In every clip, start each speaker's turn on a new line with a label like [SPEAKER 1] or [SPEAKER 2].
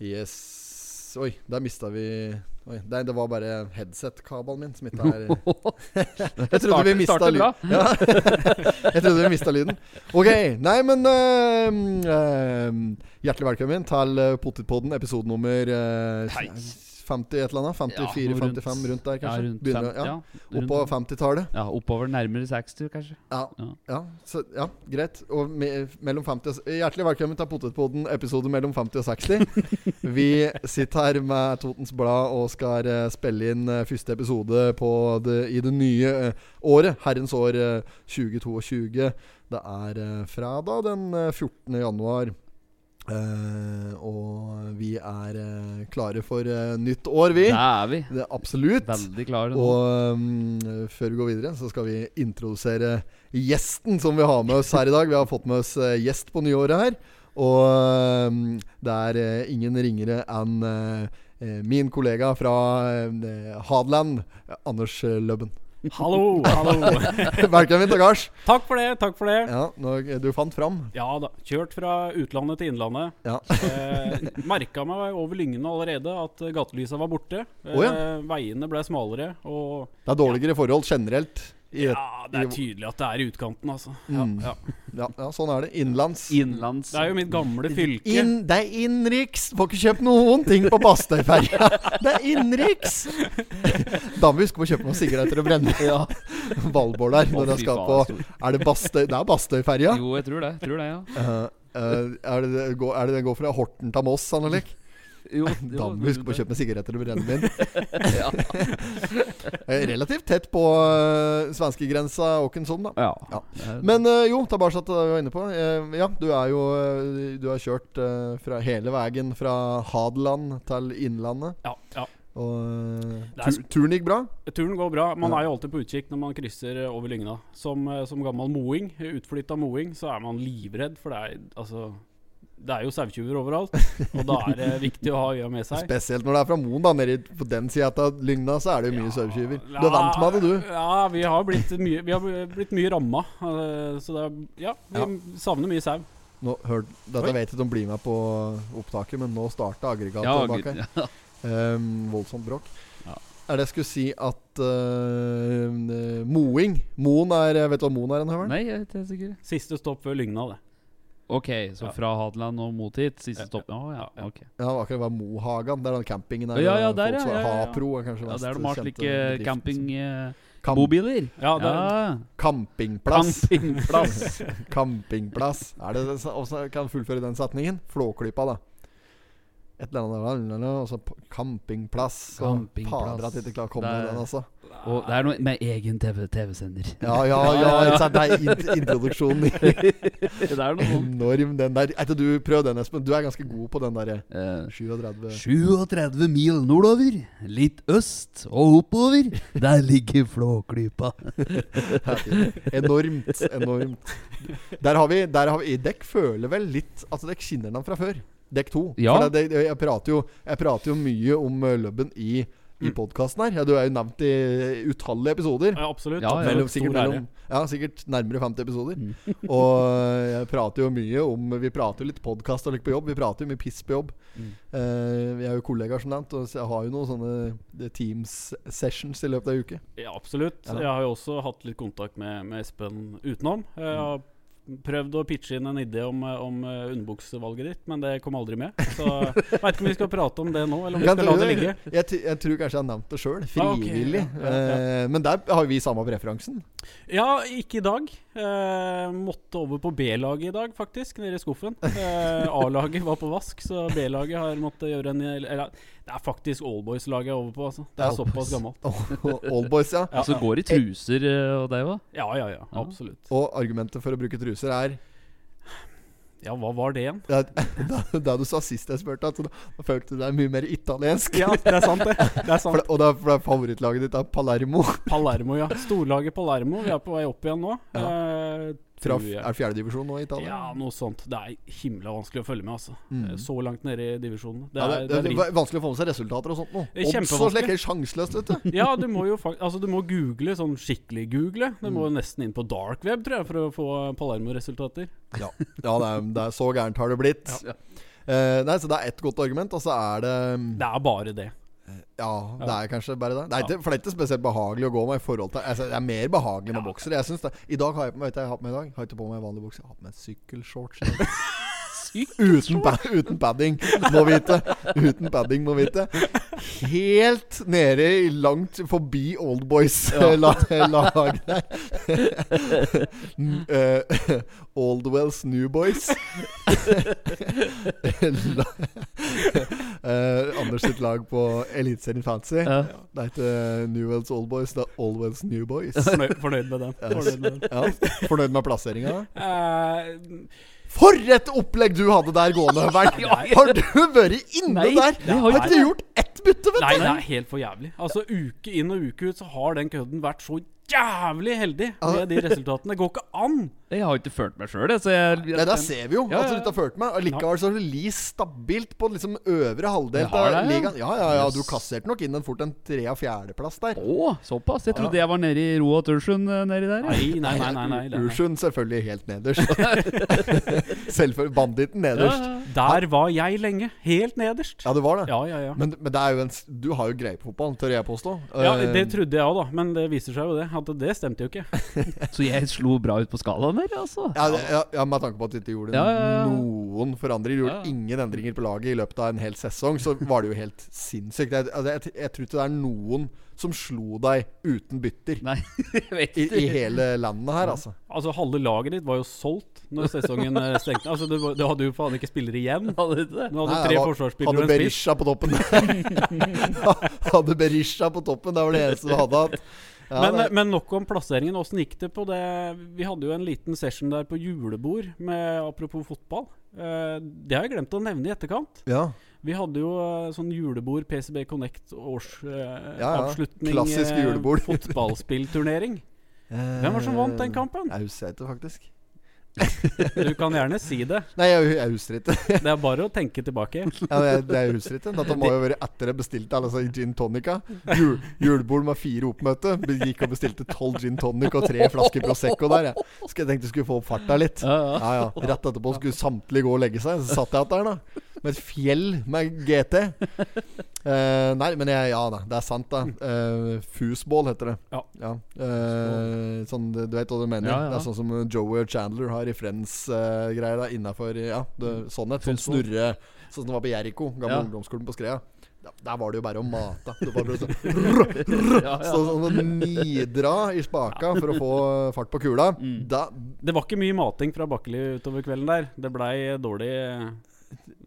[SPEAKER 1] Yes. Oi, der mista vi Oi, nei, det var bare headset-kabelen min som ikke er Jeg trodde vi mista lyden. Ja. Jeg trodde vi mista lyden. Ok, nei, men uh, uh, Hjertelig velkommen til Potetpodden, episode nummer
[SPEAKER 2] uh.
[SPEAKER 1] 50 et eller annet. 54,
[SPEAKER 2] noe rundt-
[SPEAKER 1] 55, rundt der, kanskje.
[SPEAKER 2] rundt
[SPEAKER 1] Begynner,
[SPEAKER 2] fem,
[SPEAKER 1] ja.
[SPEAKER 2] rundt-
[SPEAKER 1] på 50-tallet.
[SPEAKER 2] ja, oppover nærmere 60, kanskje.
[SPEAKER 1] Ja, så, ja, greit. Og me, mellom 50 og, Hjertelig velkommen til Potetpoden, episode mellom 50 og 60. Vi sitter her med Totens Blad og skal eh, spille inn eh, første episode på det, i det nye eh, året. Herrens år eh, 2022. Det er fredag den eh, 14. januar. Eh, og vi er uh, klare for uh, nytt år, vi.
[SPEAKER 2] Det er vi.
[SPEAKER 1] Det er absolutt.
[SPEAKER 2] Veldig klare nå.
[SPEAKER 1] Og um, før vi går videre, så skal vi introdusere gjesten som vi har med oss her i dag. Vi har fått med oss gjest på nyåret her. Og um, det er ingen ringere enn min kollega fra Hadeland, Anders Løbben.
[SPEAKER 3] Hallo, hallo.
[SPEAKER 1] Velkommen gards.
[SPEAKER 3] Takk for det, takk for det.
[SPEAKER 1] Ja, du fant fram.
[SPEAKER 3] Ja da. Kjørt fra utlandet til innlandet.
[SPEAKER 1] Ja.
[SPEAKER 3] Eh, Merka meg over lyngene allerede at eh, gatelysa var borte. Eh,
[SPEAKER 1] Å, ja.
[SPEAKER 3] Veiene ble smalere. Og
[SPEAKER 1] Det er dårligere forhold generelt. I,
[SPEAKER 3] ja, det er tydelig at det er i utkanten, altså. Ja,
[SPEAKER 1] Mm.
[SPEAKER 3] ja.
[SPEAKER 1] ja, ja, sånn er det. Innlands.
[SPEAKER 2] Innlands
[SPEAKER 3] Det er jo mitt gamle fylke.
[SPEAKER 1] In, det er innenriks. Får ikke kjøpt noen ting på Bastøyferja. Det er innenriks! Da må vi huske på å kjøpe noen sigaretter og brenne
[SPEAKER 2] Ja.
[SPEAKER 1] Valborg der. Når jeg skal på
[SPEAKER 2] er.
[SPEAKER 1] Det Bastøy Det er Bastøyferja?
[SPEAKER 2] Jo, jeg tror det. Tror det, ja.
[SPEAKER 1] Uh, uh, er, det, er det den går fra Horten til Moss, Annelik?
[SPEAKER 2] Jo,
[SPEAKER 1] Da må vi på å kjøpe med sigaretter og brennevin.
[SPEAKER 2] Ja.
[SPEAKER 1] Eh, Relativt tett på uh, svenskegrensa Åkensson, da.
[SPEAKER 2] ja.
[SPEAKER 1] Ja. Men uh, jo, tilbake til det vi var inne på. Uh, ja, du er jo Du har kjørt fra hele veien fra Hadeland til Innlandet.
[SPEAKER 3] Ja, ja.
[SPEAKER 1] Og
[SPEAKER 3] er
[SPEAKER 1] turen gikk bra?
[SPEAKER 3] Turen går bra. Man
[SPEAKER 1] Ja.
[SPEAKER 3] er jo alltid på utkikk når man krysser over lygna. Som, som gammel moing, utflytta moing, så er man livredd, for det er altså det er jo sauetjuver overalt, og da er det viktig å ha øya med seg.
[SPEAKER 1] Spesielt når det er fra Moen. da Nede på den sida av Lygna så er det jo mye sauetyver. Du er vant med det, du.
[SPEAKER 3] Ja, vi har blitt mye, vi har blitt mye ramma. eh, Så det er, ja, vi
[SPEAKER 1] Ja.
[SPEAKER 3] savner mye sau.
[SPEAKER 1] Nå, hør, dette
[SPEAKER 3] Oi.
[SPEAKER 1] vet jeg ikke om blir med på opptaket, men nå starta aggregatet
[SPEAKER 2] Ja,
[SPEAKER 1] bak her.
[SPEAKER 2] ja.
[SPEAKER 1] Ehm, voldsomt bråk.
[SPEAKER 2] Ja.
[SPEAKER 1] Er det jeg skulle si at uh, Moing Moen er Vet du hva Moen er?
[SPEAKER 2] Nei, jeg er ikke sikker.
[SPEAKER 3] Siste stopp før Lygna, det.
[SPEAKER 2] Ok, så
[SPEAKER 3] Ja.
[SPEAKER 2] fra Hadeland og mot hit. Siste
[SPEAKER 3] Ja,
[SPEAKER 2] stopp. Å ja, ok.
[SPEAKER 1] Ja, det var akkurat var Mohagan. Det er den campingen der.
[SPEAKER 2] Ja, ja, der, ja,
[SPEAKER 1] folk
[SPEAKER 2] ja, ja, ja.
[SPEAKER 1] Hapro er kanskje
[SPEAKER 2] Ja,
[SPEAKER 1] mest
[SPEAKER 2] det er de har slike
[SPEAKER 1] campingmobiler.
[SPEAKER 3] Ja, det er,
[SPEAKER 2] Ja.
[SPEAKER 1] Campingplass.
[SPEAKER 2] Campingplass.
[SPEAKER 1] Campingplass. Er det det Åssen kan fullføre den setningen? Flåklypa, da. Et eller annet der, Og så campingplass.
[SPEAKER 2] Campingplass.
[SPEAKER 1] Fader at jeg ikke klarer å komme med den, altså.
[SPEAKER 2] Og det er noe med egen TV TV-sender.
[SPEAKER 1] Ja, ja, ja. ikke? Det er in- introduksjonen.
[SPEAKER 2] det er noe.
[SPEAKER 1] Enorm, den der. Etter du Prøv den, Espen. Du er ganske god på den derre
[SPEAKER 2] Eh,
[SPEAKER 1] 37
[SPEAKER 2] 37 mil nordover, litt øst og oppover, der ligger Flåklypa.
[SPEAKER 1] Enormt. Enormt. Der har vi, der har vi Dekk føler vel litt Altså, dekk kjenner den fra før. Dekk to.
[SPEAKER 2] Ja.
[SPEAKER 1] For det, det, jeg, prater jo, jeg prater jo mye om uh, Løbben i, i
[SPEAKER 3] Mm.
[SPEAKER 1] podkasten her. Ja, du er jo nevnt i utallige episoder.
[SPEAKER 3] ja, absolutt.
[SPEAKER 2] Ja, ja.
[SPEAKER 1] Mellom, sikkert, mellom, ja, sikkert nærmere 50 episoder.
[SPEAKER 2] Mm.
[SPEAKER 1] og uh, jeg prater jo mye om Vi prater jo litt podkast og litt på jobb. Vi prater jo mye piss på jobb.
[SPEAKER 2] Mm.
[SPEAKER 1] Eh, vi er jo kollegaer, som nevnt, og jeg har jo noen sånne eh, Teams-sessions i løpet av ei uke.
[SPEAKER 3] Ja, absolutt.
[SPEAKER 1] Ja.
[SPEAKER 3] Jeg har jo også hatt litt kontakt med, med Espen utenom. Jeg har prøvd å pitche inn en idé om, eh, om eh, underbuksevalget ditt, men det kom aldri med. Så jeg vet ikke om vi skal prate om det nå, eller om vi skal la det ligge.
[SPEAKER 1] Jeg, jeg tror kanskje jeg har nevnt det sjøl.
[SPEAKER 3] Ah, okay.
[SPEAKER 1] Frivillig.
[SPEAKER 3] ja, ja, ja.
[SPEAKER 1] Eh, men der har vi samme preferansen.
[SPEAKER 3] Ja, ikke i dag. Eh, måtte over på B-laget i dag, faktisk, nede i skuffen. Eh, A-laget var på vask, så B-laget har måttet gjøre en Eller det er faktisk Allboys-laget jeg er over på, altså. Det er såpass gammelt.
[SPEAKER 1] Allboys, ja.
[SPEAKER 3] Ja,
[SPEAKER 2] Så
[SPEAKER 3] altså,
[SPEAKER 2] går i truser eh, og det òg?
[SPEAKER 3] Ja, ja, ja.
[SPEAKER 2] Ja.
[SPEAKER 3] Absolutt.
[SPEAKER 1] Og argumentet for å bruke truser er
[SPEAKER 3] Ja, hva var det igjen?
[SPEAKER 1] Da, da, da du sa sist jeg spurte, altså, da, da følte du deg mye mer italiensk.
[SPEAKER 3] Ja, det er sant, det. Det er
[SPEAKER 1] For, og da, for da favorittlaget ditt er Palermo.
[SPEAKER 3] Palermo, ja. Storlaget Palermo. Vi er på vei opp igjen nå. Eh,
[SPEAKER 1] Fra, er det fjerdedivisjon nå i Italia?
[SPEAKER 3] Ja, noe sånt. Det er himla vanskelig å følge med, altså.
[SPEAKER 1] Mm.
[SPEAKER 3] Eh, Så langt nede i divisjonen. Det
[SPEAKER 1] Ja, det,
[SPEAKER 3] det
[SPEAKER 1] det,
[SPEAKER 3] er
[SPEAKER 1] vanskelig å få med seg resultater og sånt nå. Odds og
[SPEAKER 3] kjempevanskelig.
[SPEAKER 1] er sjanseløst, vet du.
[SPEAKER 3] Ja, du må jo altså, du må google, sånn skikkelig google. Du må
[SPEAKER 1] Mm.
[SPEAKER 3] nesten inn på dark web, tror jeg, for å få Palermo-resultater.
[SPEAKER 1] Ja, ja det, er, det er så gærent har det blitt.
[SPEAKER 3] Ja.
[SPEAKER 1] Uh, nei, så det er ett godt argument, og så er det
[SPEAKER 3] Det er bare det.
[SPEAKER 1] Ja, det er kanskje bare det. det er ikke, for det er ikke spesielt behagelig å gå med i forhold til altså, Det er mer behagelig med bokser. Jeg synes det I dag har jeg Vet du jeg har på meg i dag? Har ikke på meg vanlig bukse. Jeg har på meg sykkelshorts. i. Uten, pa uten padding, må vite. Uten padding, må vite. Helt nede langt forbi Oldboys-laget der. N- eh, Oldwells New Boys. La- eh, Anders sitt lag på Eliteserien Fantasy.
[SPEAKER 2] Ja.
[SPEAKER 1] Det heter ikke Newells Old Boys, det er Oldwells New Boys.
[SPEAKER 3] Fornøyd, fornøyd med den. Fornøyd med den.
[SPEAKER 1] Ja, Fornøyd med plasseringa?
[SPEAKER 3] Eh,
[SPEAKER 1] For et opplegg du hadde der gående! Høveren! Har du vært inne
[SPEAKER 2] Nei,
[SPEAKER 1] der?
[SPEAKER 2] har
[SPEAKER 1] Har
[SPEAKER 2] ikke
[SPEAKER 1] gjort ett bytte, vet
[SPEAKER 3] Nei, det er helt for jævlig. Altså Uke inn og uke ut så har den kødden vært så jævlig heldig med de resultatene. Det går ikke an!
[SPEAKER 2] Jeg har ikke følt meg sjøl, så jeg,
[SPEAKER 1] Nei, Der ser vi jo
[SPEAKER 2] Ja,
[SPEAKER 1] at du ikke har ført meg. Allikevel så har du li stabilt på liksom øvre halvdel
[SPEAKER 2] Jeg
[SPEAKER 1] av
[SPEAKER 2] ja.
[SPEAKER 1] ligaen. Ja, ja, ja, du kasserte nok inn en fort en tre- og fjerdeplass der.
[SPEAKER 2] Å, såpass? Jeg trodde jeg var nede i Roa Tursund eh, nedi der.
[SPEAKER 3] Nei, nei, nei. nei, nei, nei.
[SPEAKER 1] Ursund selvfølgelig helt nederst. Selvfølgelig banditten nederst.
[SPEAKER 2] Ja,
[SPEAKER 3] Der var jeg lenge. Helt nederst.
[SPEAKER 1] Ja, det var det.
[SPEAKER 3] Ja, ja, ja.
[SPEAKER 1] Men, men det er jo en du har jo greie på fotballen, tør jeg påstå.
[SPEAKER 3] Ja,
[SPEAKER 1] Eh,
[SPEAKER 3] Det trodde jeg òg, da. Men det viser seg jo det. At det stemte jo ikke.
[SPEAKER 2] Så jeg slo bra ut på skalaen der, altså.
[SPEAKER 1] ja, det, ja, ja, Med tanke på at du ikke gjorde
[SPEAKER 2] Ja, ja, ja.
[SPEAKER 1] noen forandringer, gjorde
[SPEAKER 2] Ja.
[SPEAKER 1] ingen endringer på laget i løpet av en hel sesong, så var det jo helt sinnssykt. Jeg, altså, jeg, jeg tror ikke det er noen som slo deg uten bytter
[SPEAKER 2] Nei, vet
[SPEAKER 1] i, i hele landet her, altså.
[SPEAKER 3] Altså Halve laget ditt var jo solgt når sesongen eh, stengte. Altså Du, du hadde jo faen ikke spillere igjen.
[SPEAKER 2] Hadde du det?
[SPEAKER 3] Du hadde
[SPEAKER 1] Nei,
[SPEAKER 3] tre
[SPEAKER 1] var-
[SPEAKER 3] forsvarsspillere
[SPEAKER 1] Hadde
[SPEAKER 3] og en spiss.
[SPEAKER 1] Berisha på toppen. hadde Berisha på toppen, det var det eneste du hadde hatt. Ja,
[SPEAKER 3] men,
[SPEAKER 1] det...
[SPEAKER 3] men nok om plasseringen. Åssen gikk det på det Vi hadde jo en liten session der på julebord med apropos fotball. Eh, det har jeg glemt å nevne i etterkant.
[SPEAKER 1] ja.
[SPEAKER 3] Vi hadde jo eh, sånn julebord, PCB Connect
[SPEAKER 1] Ja, ja.
[SPEAKER 3] årsavslutning.
[SPEAKER 1] Klassisk julebord.
[SPEAKER 3] fotballspillturnering. Hvem var som vant den kampen?
[SPEAKER 1] Jeg husker ikke, faktisk.
[SPEAKER 3] Du kan gjerne si det.
[SPEAKER 1] Nei, jeg, jeg husker ikke.
[SPEAKER 3] Det er bare å tenke tilbake.
[SPEAKER 1] Ja, jeg, det jeg husker ikke Dette må jo være etter jeg bestilte altså, gin tonica. Jul, julebord med fire oppmøte. Gikk og bestilte tolv gin tonic og tre flasker Prosecco der. Jeg, Skal jeg tenkte jeg skulle få opp farta litt.
[SPEAKER 2] Ja, ja.
[SPEAKER 1] Ja, ja. Rett etterpå skulle samtlige gå og legge seg. Så satt jeg igjen der, da. Med et fjell med GT. Uh, nei, men jeg, ja da. Det er sant, da. Uh, Foosball heter det.
[SPEAKER 3] Ja.
[SPEAKER 1] Eh, sånn, du vet hva du mener?
[SPEAKER 2] Ja, ja.
[SPEAKER 1] Det er sånn som Joey og Chandler har i Friends-greier. da innafor Ja, det, sånn et. Sånn snurre Sånn som det var på Jericho, gamle
[SPEAKER 2] Ja.
[SPEAKER 1] ungdomsskolen på Skrea. Der, var det jo bare å mate. Det var bare sånn
[SPEAKER 2] Ja, ja.
[SPEAKER 1] så, sånn å nidra i spaka for å få fart på kula.
[SPEAKER 2] Mm.
[SPEAKER 1] Da,
[SPEAKER 3] Det var ikke mye mating fra Bakkeli utover kvelden der. Det blei dårlig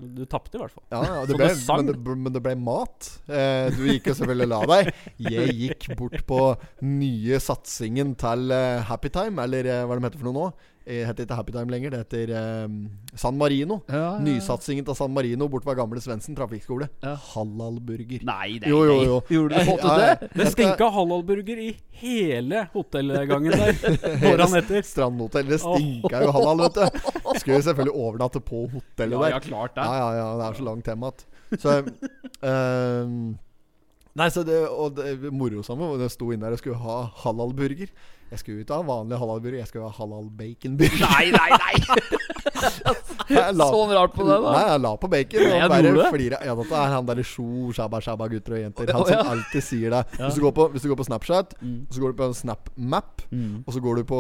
[SPEAKER 3] Du tapte, i hvert fall.
[SPEAKER 1] Ja, ja det ble,
[SPEAKER 3] det
[SPEAKER 1] men, det, men det ble mat. Eh, du gikk jo selvfølgelig la deg. Jeg gikk bort på nye satsingen til eh, Happy Time, eller eh, hva er det de heter for noe nå? Det heter ikke Happy Time lenger, det heter um, San Marino.
[SPEAKER 2] Ja, ja.
[SPEAKER 1] Nysatsingen til San Marino bort ved gamle Svendsen trafikkskole.
[SPEAKER 2] Ja.
[SPEAKER 1] Halalburger.
[SPEAKER 2] Nei, nei,
[SPEAKER 1] Jo, jo, jo.
[SPEAKER 2] Gjorde du fått ut det?
[SPEAKER 3] Det stinka halalburger i hele hotellgangen der morgenen etter.
[SPEAKER 1] Strandhotell. Det stinka jo halal, vet du. Skulle jo selvfølgelig overnatte på hotellet der.
[SPEAKER 2] ja, klart det.
[SPEAKER 1] Ja, ja, ja, det er så langt hjem igjen. Så ehm, Nei, så det, og det morosamme var at jeg sto inne der og skulle ha halalburger. Jeg skulle ikke ha vanlig halalburger, jeg skulle ha halal baconburger.
[SPEAKER 2] Nei, nei, nei!
[SPEAKER 1] La-
[SPEAKER 2] Sånn rart på det, da.
[SPEAKER 1] Nei, jeg la på bacon. Og
[SPEAKER 2] jeg
[SPEAKER 1] bare flira. Ja, dette er han derre sjo, shabba, shabba gutter og jenter. Han som alltid sier det. Hvis, du går på, du går på Snapchat,
[SPEAKER 2] Mm.
[SPEAKER 1] så går du på en SnapMap,
[SPEAKER 2] Mm.
[SPEAKER 1] og så går du på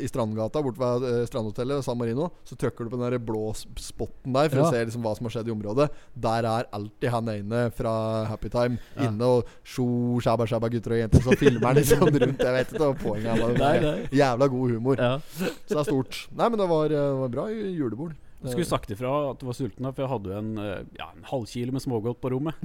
[SPEAKER 1] i Strandgata bort ved eh, Strandhotellet San Marino. Så trykker du på den der blå spotten der for
[SPEAKER 2] Ja.
[SPEAKER 1] å se liksom hva som har skjedd i området. Der er alltid han ene fra Happy Time
[SPEAKER 2] Ja.
[SPEAKER 1] inne og sjo, shabba, shabba gutter og jenter. Så filmer han liksom rundt. Jeg vet ikke hva poenget er.
[SPEAKER 2] Nei, nei.
[SPEAKER 1] Jævla god humor.
[SPEAKER 2] Ja.
[SPEAKER 1] Så det er stort. Nei, men det var, eh, det var bra julebord.
[SPEAKER 3] Du skulle sagt ifra at du var sulten, da, for jeg hadde jo en, eh, ja, en halvkilo med smågodt på rommet.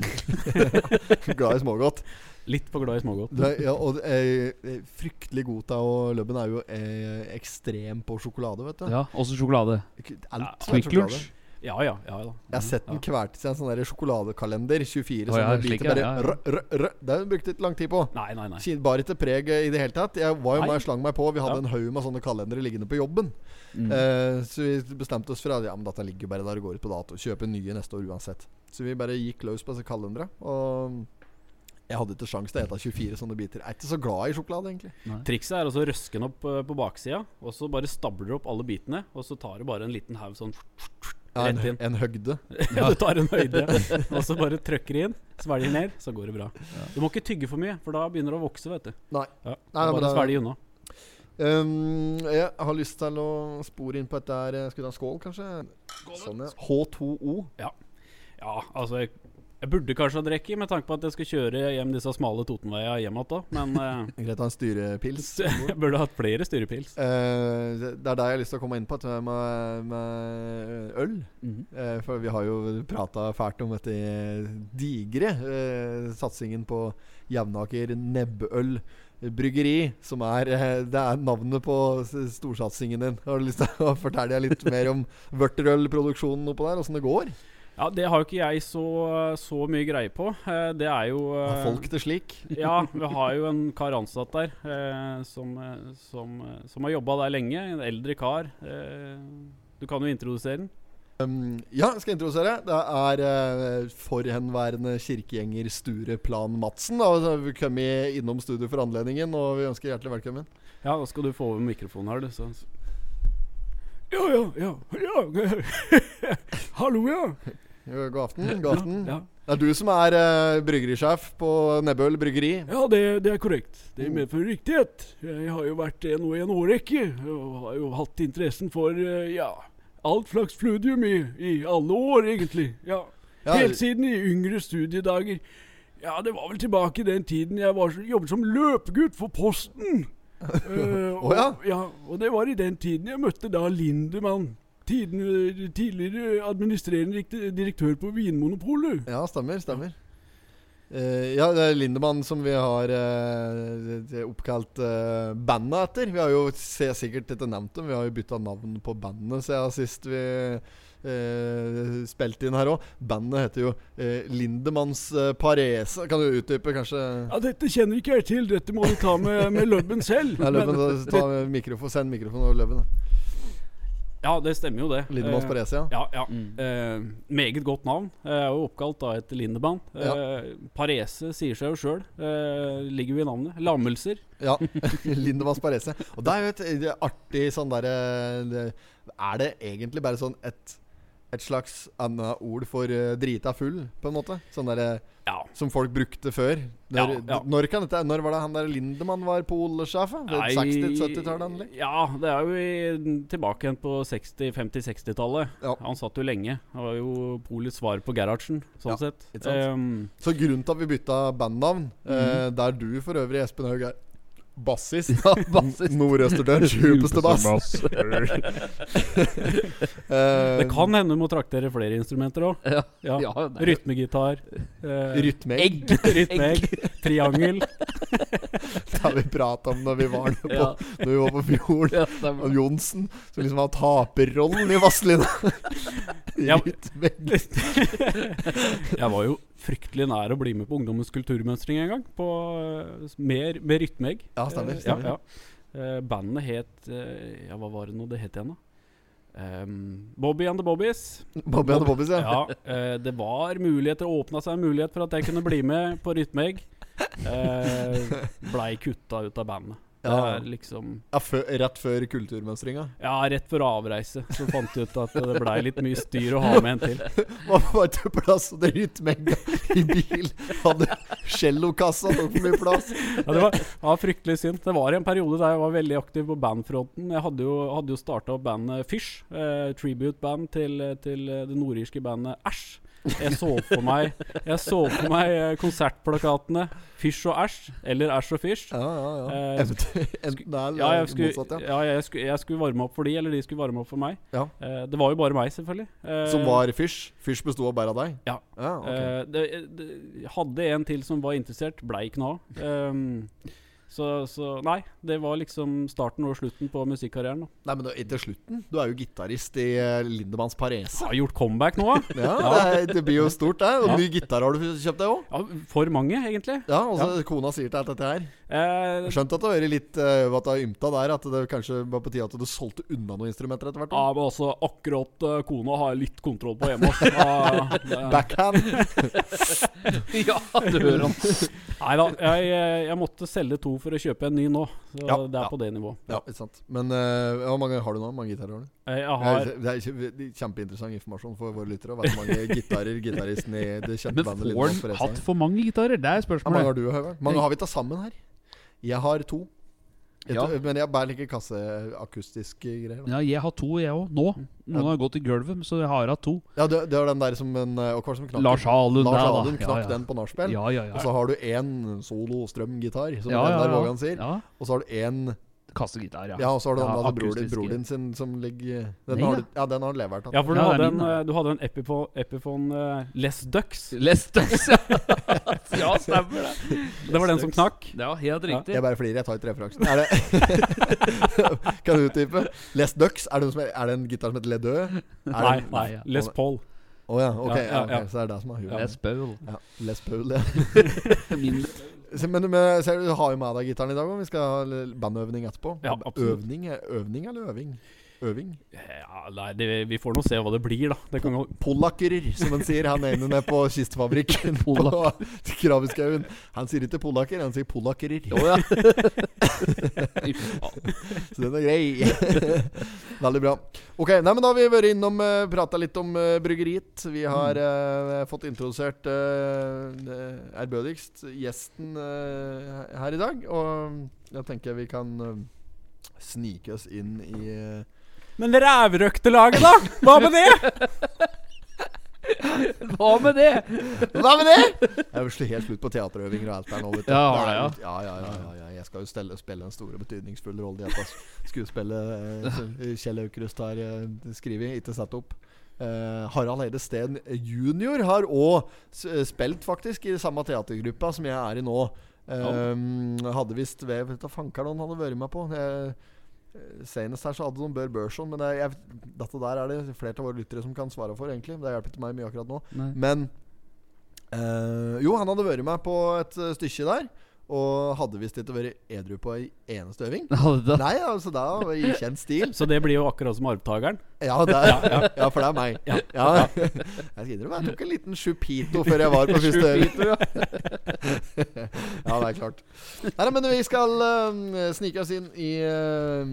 [SPEAKER 1] Glad i smågodt.
[SPEAKER 3] Litt for glad i smågodt.
[SPEAKER 1] Er- ja, og eh, eh, fryktelig god til Og Løbben er jo eh, ekstrem på sjokolade, vet du.
[SPEAKER 2] ja, også sjokolade.
[SPEAKER 1] Alt. Ja,
[SPEAKER 2] Quick
[SPEAKER 1] sjokolade.
[SPEAKER 2] Lunch.
[SPEAKER 3] Ja, ja. ja da.
[SPEAKER 1] Jeg har sett den kverte seg en sånn der sjokoladekalender. 24 oh,
[SPEAKER 2] ja, sånne
[SPEAKER 1] biter.
[SPEAKER 2] ja,
[SPEAKER 1] Bare
[SPEAKER 2] ja,
[SPEAKER 1] rø, rø, rø. Det brukte ikke lang tid på.
[SPEAKER 3] Nei, nei, nei.
[SPEAKER 1] Bar ikke preg i det hele tatt. Jeg var jo
[SPEAKER 3] Nei.
[SPEAKER 1] med og slang meg på. Vi hadde
[SPEAKER 3] Ja.
[SPEAKER 1] en haug med sånne kalendere liggende på jobben.
[SPEAKER 2] Mm.
[SPEAKER 1] Eh, så vi bestemte oss for at ja, men dette ligger jo bare der og går ut på dato. Kjøpe nye neste år uansett. Så vi bare gikk løs på disse kalendere. Og jeg hadde ikke sjans til å ete 24 sånne biter. Jeg er ikke så glad i sjokolade, egentlig.
[SPEAKER 3] Trikset er å røske den opp eh, på baksida, og så bare stabler du opp alle bitene. Og så tar du bare en liten haug sånn
[SPEAKER 1] Ja, en, en høgde.
[SPEAKER 3] du tar en høyde, og så bare trykker inn, svelger ned, så går det bra. Du må ikke tygge for mye, for da begynner det å vokse, vet du.
[SPEAKER 1] Nei.
[SPEAKER 3] Ja,
[SPEAKER 1] Nei, nei
[SPEAKER 3] bare
[SPEAKER 1] det-
[SPEAKER 3] svelge unna.
[SPEAKER 1] Um, jeg har lyst til å spore inn på et der Skal vi ta en skål, kanskje? Sånn, ja. H2O.
[SPEAKER 3] Ja, altså jeg, burde kanskje ha drukket med tanke på at jeg skal kjøre hjem disse smale Totenveia hjem igjen, men uh,
[SPEAKER 1] Greit å ha en styrepils.
[SPEAKER 3] jeg burde hatt flere styrepils.
[SPEAKER 1] Uh, det er der jeg har lyst til å komme inn på, med, med øl.
[SPEAKER 3] Mm
[SPEAKER 1] -hmm. uh, for vi har jo prata fælt om dette digre satsingen på Jevnaker Nebbøl bryggeri, som er Det er navnet på storsatsingen din. Har du lyst til å fortelle deg litt mer om vørterølproduksjonen oppå der? Åssen det går?
[SPEAKER 3] Ja, det har jo ikke jeg så, så mye greie på. Eh, det er jo eh,
[SPEAKER 1] Har folk det slik?
[SPEAKER 3] Ja, vi har jo en kar ansatt der eh, som, eh, som, eh, som har jobba der lenge. En eldre kar. Eh, du kan jo introdusere den.
[SPEAKER 1] Um, ja, jeg introdusere. Det er uh, forhenværende kirkegjenger Sture Plan Madsen. Da. Vi kommet innom studio for anledningen, og vi ønsker hjertelig velkommen.
[SPEAKER 3] Ja, da skal du få over mikrofonen her, du. Så. Ja, ja, ja. ja. Hallo, ja.
[SPEAKER 1] God aften. God aften.
[SPEAKER 3] Ja,
[SPEAKER 1] Det er du som er uh, bryggerisjef på Nebbøl bryggeri.
[SPEAKER 4] Ja, det, det er korrekt. Det medfører riktighet. Jeg har jo vært det nå i en årrekke, og har jo hatt interessen for uh, ja, alt slags fludium i, i alle år, egentlig. Ja.
[SPEAKER 1] Ja,
[SPEAKER 4] Helt siden i yngre studiedager. Ja, det var vel tilbake i den tiden jeg var, jobbet som løpegutt for Posten. uh, og,
[SPEAKER 1] Å, ja.
[SPEAKER 4] Og det var i den tiden jeg møtte da Lindemann. Tiden, tidligere administrerende direktør på Vinmonopolet.
[SPEAKER 1] ja stemmer. Stemmer. Uh, ja, det er Lindemann som vi har uh, oppkalt uh, bandet etter. Vi har jo sikkert ikke nevnt dem, vi har jo bytta navn på bandet siden sist vi uh, spilte inn her òg. Bandet heter jo Lindemanns Parese. Kan du utdype, kanskje?
[SPEAKER 4] Ja, Dette kjenner ikke jeg til. Dette må du ta med, med Løbben selv.
[SPEAKER 1] Ja,
[SPEAKER 4] Løbben,
[SPEAKER 1] ta mikrofon, Send mikrofonen over Løbben. da.
[SPEAKER 3] Ja, det stemmer jo det.
[SPEAKER 1] Lindemanns
[SPEAKER 3] Eh,
[SPEAKER 1] Parese, ja.
[SPEAKER 3] Ja, ja.
[SPEAKER 2] Mm.
[SPEAKER 3] Eh, meget godt navn. Jeg er jo oppkalt da etter Lindemann. Eh, Parese sier seg jo sjøl. Eh, ligger jo i navnet. Lammelser.
[SPEAKER 1] Ja, Lindemanns Parese. Og det er jo et, artig sånn derre Er det egentlig bare sånn et, et slags annet ord for uh, drita full, på en måte? Sånn der,
[SPEAKER 3] Ja.
[SPEAKER 1] som folk brukte før. Når,
[SPEAKER 3] Ja, ja.
[SPEAKER 1] når, kan dette, når var det han der Lindemann var polsjef? da? Det er 60-70-tallet?
[SPEAKER 3] Ja, det er jo i, tilbake igjen på 60-, 50-60-tallet.
[SPEAKER 1] Ja.
[SPEAKER 3] Han satt jo lenge. Han var jo polets svar på Gerhardsen, sånn sett. Um.
[SPEAKER 1] Så grunnen til at vi bytta bandnavn, mm
[SPEAKER 3] -hmm.
[SPEAKER 1] uh, der du for øvrig, Espen Haug, er bassist
[SPEAKER 2] Ja, bassist.
[SPEAKER 1] Nordøsterdørs djupeste bass. uh,
[SPEAKER 3] det kan hende du må traktere flere instrumenter òg.
[SPEAKER 2] Ja.
[SPEAKER 3] Ja. Rytmegitar. Uh,
[SPEAKER 1] Rytmeegg.
[SPEAKER 3] Rytmeegg. Triangel.
[SPEAKER 1] Det har vi prata om når vi var, på,
[SPEAKER 2] Ja.
[SPEAKER 1] når vi var på fjorden.
[SPEAKER 2] Ja.
[SPEAKER 1] Og Johnsen, som liksom har taperrollen i Vazelina.
[SPEAKER 3] Ja. Jeg var jo fryktelig nær å bli med på Ungdommens kulturmønstring en gang. På, mer med, med rytmeegg.
[SPEAKER 1] Ja, stemmer.
[SPEAKER 3] Eh,
[SPEAKER 1] stemmer.
[SPEAKER 3] Ja, ja. Eh, bandet het eh, Ja, hva var det nå det het igjen, da? Um, Bobby and the Bobbies.
[SPEAKER 1] Bobby and the Bobbies, ja.
[SPEAKER 3] Ja, uh, det var muligheter, åpna seg en mulighet for at jeg kunne bli med på Rytmeegg. Eh, blei kutta ut av bandet.
[SPEAKER 1] Ja.
[SPEAKER 3] liksom
[SPEAKER 1] Ja, rett før kulturmønstringa.
[SPEAKER 3] Ja, rett før avreise så fant jeg ut at det blei litt mye styr å ha med en til.
[SPEAKER 1] Man var ikke plass, og det rytmeegga i bil. Hadde cellokassa tok for mye plass.
[SPEAKER 3] Ja, det var, var fryktelig synd. Det var en periode der jeg var veldig aktiv på bandfronten. Jeg hadde jo, hadde jo starta opp bandet Fish, eh, tribute-band til, til det nordirske bandet Æsj. Jeg så for meg Jeg så for meg eh, konsertplakatene Fysj og Æsj, eller Æsj og fysj.
[SPEAKER 1] Ja, ja, ja.
[SPEAKER 3] Eh, Ja, jeg skulle,
[SPEAKER 1] ja.
[SPEAKER 3] jeg, skulle, jeg skulle varme opp for de, eller de skulle varme opp for meg.
[SPEAKER 1] Ja.
[SPEAKER 3] Eh, det var jo bare meg, selvfølgelig. Eh,
[SPEAKER 1] Som var Fysj. Fysj besto av bare av deg?
[SPEAKER 3] Ja.
[SPEAKER 1] ja okay.
[SPEAKER 3] eh, det, det, hadde en til som var interessert, blei ikke noe av. Så, så nei, det var liksom starten og slutten på musikkarrieren. Da.
[SPEAKER 1] Nei, men det er slutten. Du er jo gitarist i eh, Lindemanns Parese.
[SPEAKER 3] Jeg har gjort comeback nå, da.
[SPEAKER 1] Ja,
[SPEAKER 3] Ja.
[SPEAKER 1] Det, er, det blir jo stort, det. Og
[SPEAKER 3] Ja.
[SPEAKER 1] ny gitar har du kjøpt deg òg.
[SPEAKER 3] Ja, for mange, egentlig.
[SPEAKER 1] Ja, og så kona sier til alt dette her.
[SPEAKER 3] Eh,
[SPEAKER 1] Skjønt at det har vært litt uh, at det har ymta der. At det kanskje var på tide at du solgte unna noen instrumenter etter hvert.
[SPEAKER 3] ja, men altså, akkurat uh, kona har litt kontroll på hjemme. hos. Ja,
[SPEAKER 1] Backhand.
[SPEAKER 2] Ja, du hører han.
[SPEAKER 3] Nei da, jeg, jeg måtte selge to for å kjøpe en ny nå. Så
[SPEAKER 1] Ja,
[SPEAKER 3] det er
[SPEAKER 1] ja.
[SPEAKER 3] på det nivået.
[SPEAKER 1] Ja, ikke sant. Men uh, hvor mange har du nå? Mange gitarer har du?
[SPEAKER 3] Eh, Jeg har
[SPEAKER 1] Det er kjempeinteressant informasjon for våre lyttere. Hvor mange gitarer gitaristen i det kjente
[SPEAKER 2] Men får han hatt for mange gitarer? Det er
[SPEAKER 1] Ja, mange har du, Høyvern? Mange har vi tatt sammen her? Jeg har to.
[SPEAKER 2] Ja.
[SPEAKER 1] Men jeg bærer ikke kasseakustiske greier. Da.
[SPEAKER 2] Ja, jeg har to, jeg òg. Nå. Noen har gått i gulvet, så jeg har hatt to.
[SPEAKER 1] Ja, det, det var den der som en eh, som?
[SPEAKER 2] Lars Halund
[SPEAKER 1] Lars. Halund knakk
[SPEAKER 2] Ja, ja.
[SPEAKER 1] den på nachspiel.
[SPEAKER 2] Ja, ja,
[SPEAKER 1] Og så har du én solo strømgitar, som
[SPEAKER 2] Ja,
[SPEAKER 1] den
[SPEAKER 2] ja,
[SPEAKER 1] der
[SPEAKER 2] ja.
[SPEAKER 1] Vågan sier.
[SPEAKER 2] ja.
[SPEAKER 1] Og så har du én
[SPEAKER 2] Kassegitar, ja.
[SPEAKER 1] Ja, og så har du den
[SPEAKER 2] Ja,
[SPEAKER 1] bror din, bror din sin som ligger Den
[SPEAKER 2] Nei,
[SPEAKER 1] har ja, den har levert.
[SPEAKER 3] Ja, for du,
[SPEAKER 2] Ja,
[SPEAKER 3] hadde en,
[SPEAKER 2] min,
[SPEAKER 3] eh, du hadde en Epiphone, Epiphone uh, Les Ducks.
[SPEAKER 2] Lestus, ja. ja, stemmer det.
[SPEAKER 3] Det var den som knakk.
[SPEAKER 2] Ja, helt riktig.
[SPEAKER 1] Jeg bare flirer, jeg tar ikke referansen. Er det Kan du utdype? Les Ducks, er det, som er, er det en gitar som heter Le Deux?
[SPEAKER 3] Nei,
[SPEAKER 1] det-
[SPEAKER 3] nei,
[SPEAKER 2] ja.
[SPEAKER 3] Les Paul.
[SPEAKER 1] Å ja, ok,
[SPEAKER 3] Ja,
[SPEAKER 1] ja,
[SPEAKER 3] ja,
[SPEAKER 1] ok. Så det er det som er huet.
[SPEAKER 2] Les Paul.
[SPEAKER 1] Ja, Les Paul, ja. Men men ser du, har jo med deg gitaren i dag òg. Vi skal ha bandøvning etterpå.
[SPEAKER 3] Ja, absolutt.
[SPEAKER 1] øvning, øvning eller øving? Øving.
[SPEAKER 3] Ja, nei, det, vi får nå se hva det blir, da. Det kan
[SPEAKER 1] Polakkerer, som han sier. Han ene nede på kistefabrikken på. Han sier ikke polakker, han sier polakkerer.
[SPEAKER 2] Oh, ja.
[SPEAKER 1] Så den er grei. Veldig bra. Ok, nei, men Da har vi vært innom uh, prata litt om uh, bryggeriet. Vi har uh, fått introdusert uh, ærbødigst gjesten eh, her i dag. Og jeg tenker vi kan eh, snike oss inn i eh,
[SPEAKER 3] Men rævrøktelaget, da? Hva med det?
[SPEAKER 2] Hva med det?
[SPEAKER 1] Hva med det?! Jeg jo helt slutt på teaterøvinger og alt der nå. Vet du.
[SPEAKER 2] Ja, har
[SPEAKER 1] Det ja, ja, ja, ja, ja. Jeg skal jo stelle, spille en stor og betydningsfull rolle i dette skuespillet eh, Kjell Aukrust har eh, skrevet, ikke satt opp. Eh, Harald Eide Steen jr. har òg spilt, faktisk, i samme teatergruppa som jeg er i nå. Eh, Hadde visst ved Vet du hva fankeren han hadde vært med på. Eh, Senest her så hadde de Bør Børson, men det, jeg, dette der er det flere av våre lyttere som kan svare for, egentlig. Det hjelper ikke meg mye akkurat nå.
[SPEAKER 2] Nei.
[SPEAKER 1] Men øh, Jo, han hadde vært med på et eh, stykke der. Og hadde visst ikke vært edru på ei eneste øving.
[SPEAKER 2] Hadde det?
[SPEAKER 1] Nei, altså da i kjent stil.
[SPEAKER 3] Så det blir jo akkurat som arvtakeren.
[SPEAKER 1] Ja, ja, ja. ja, for det er meg. Ja. Jeg skal innrømme jeg tok en liten chupito før jeg var på første øving. ja, det er klart. Nei, men vi skal eh, snike oss inn i uh,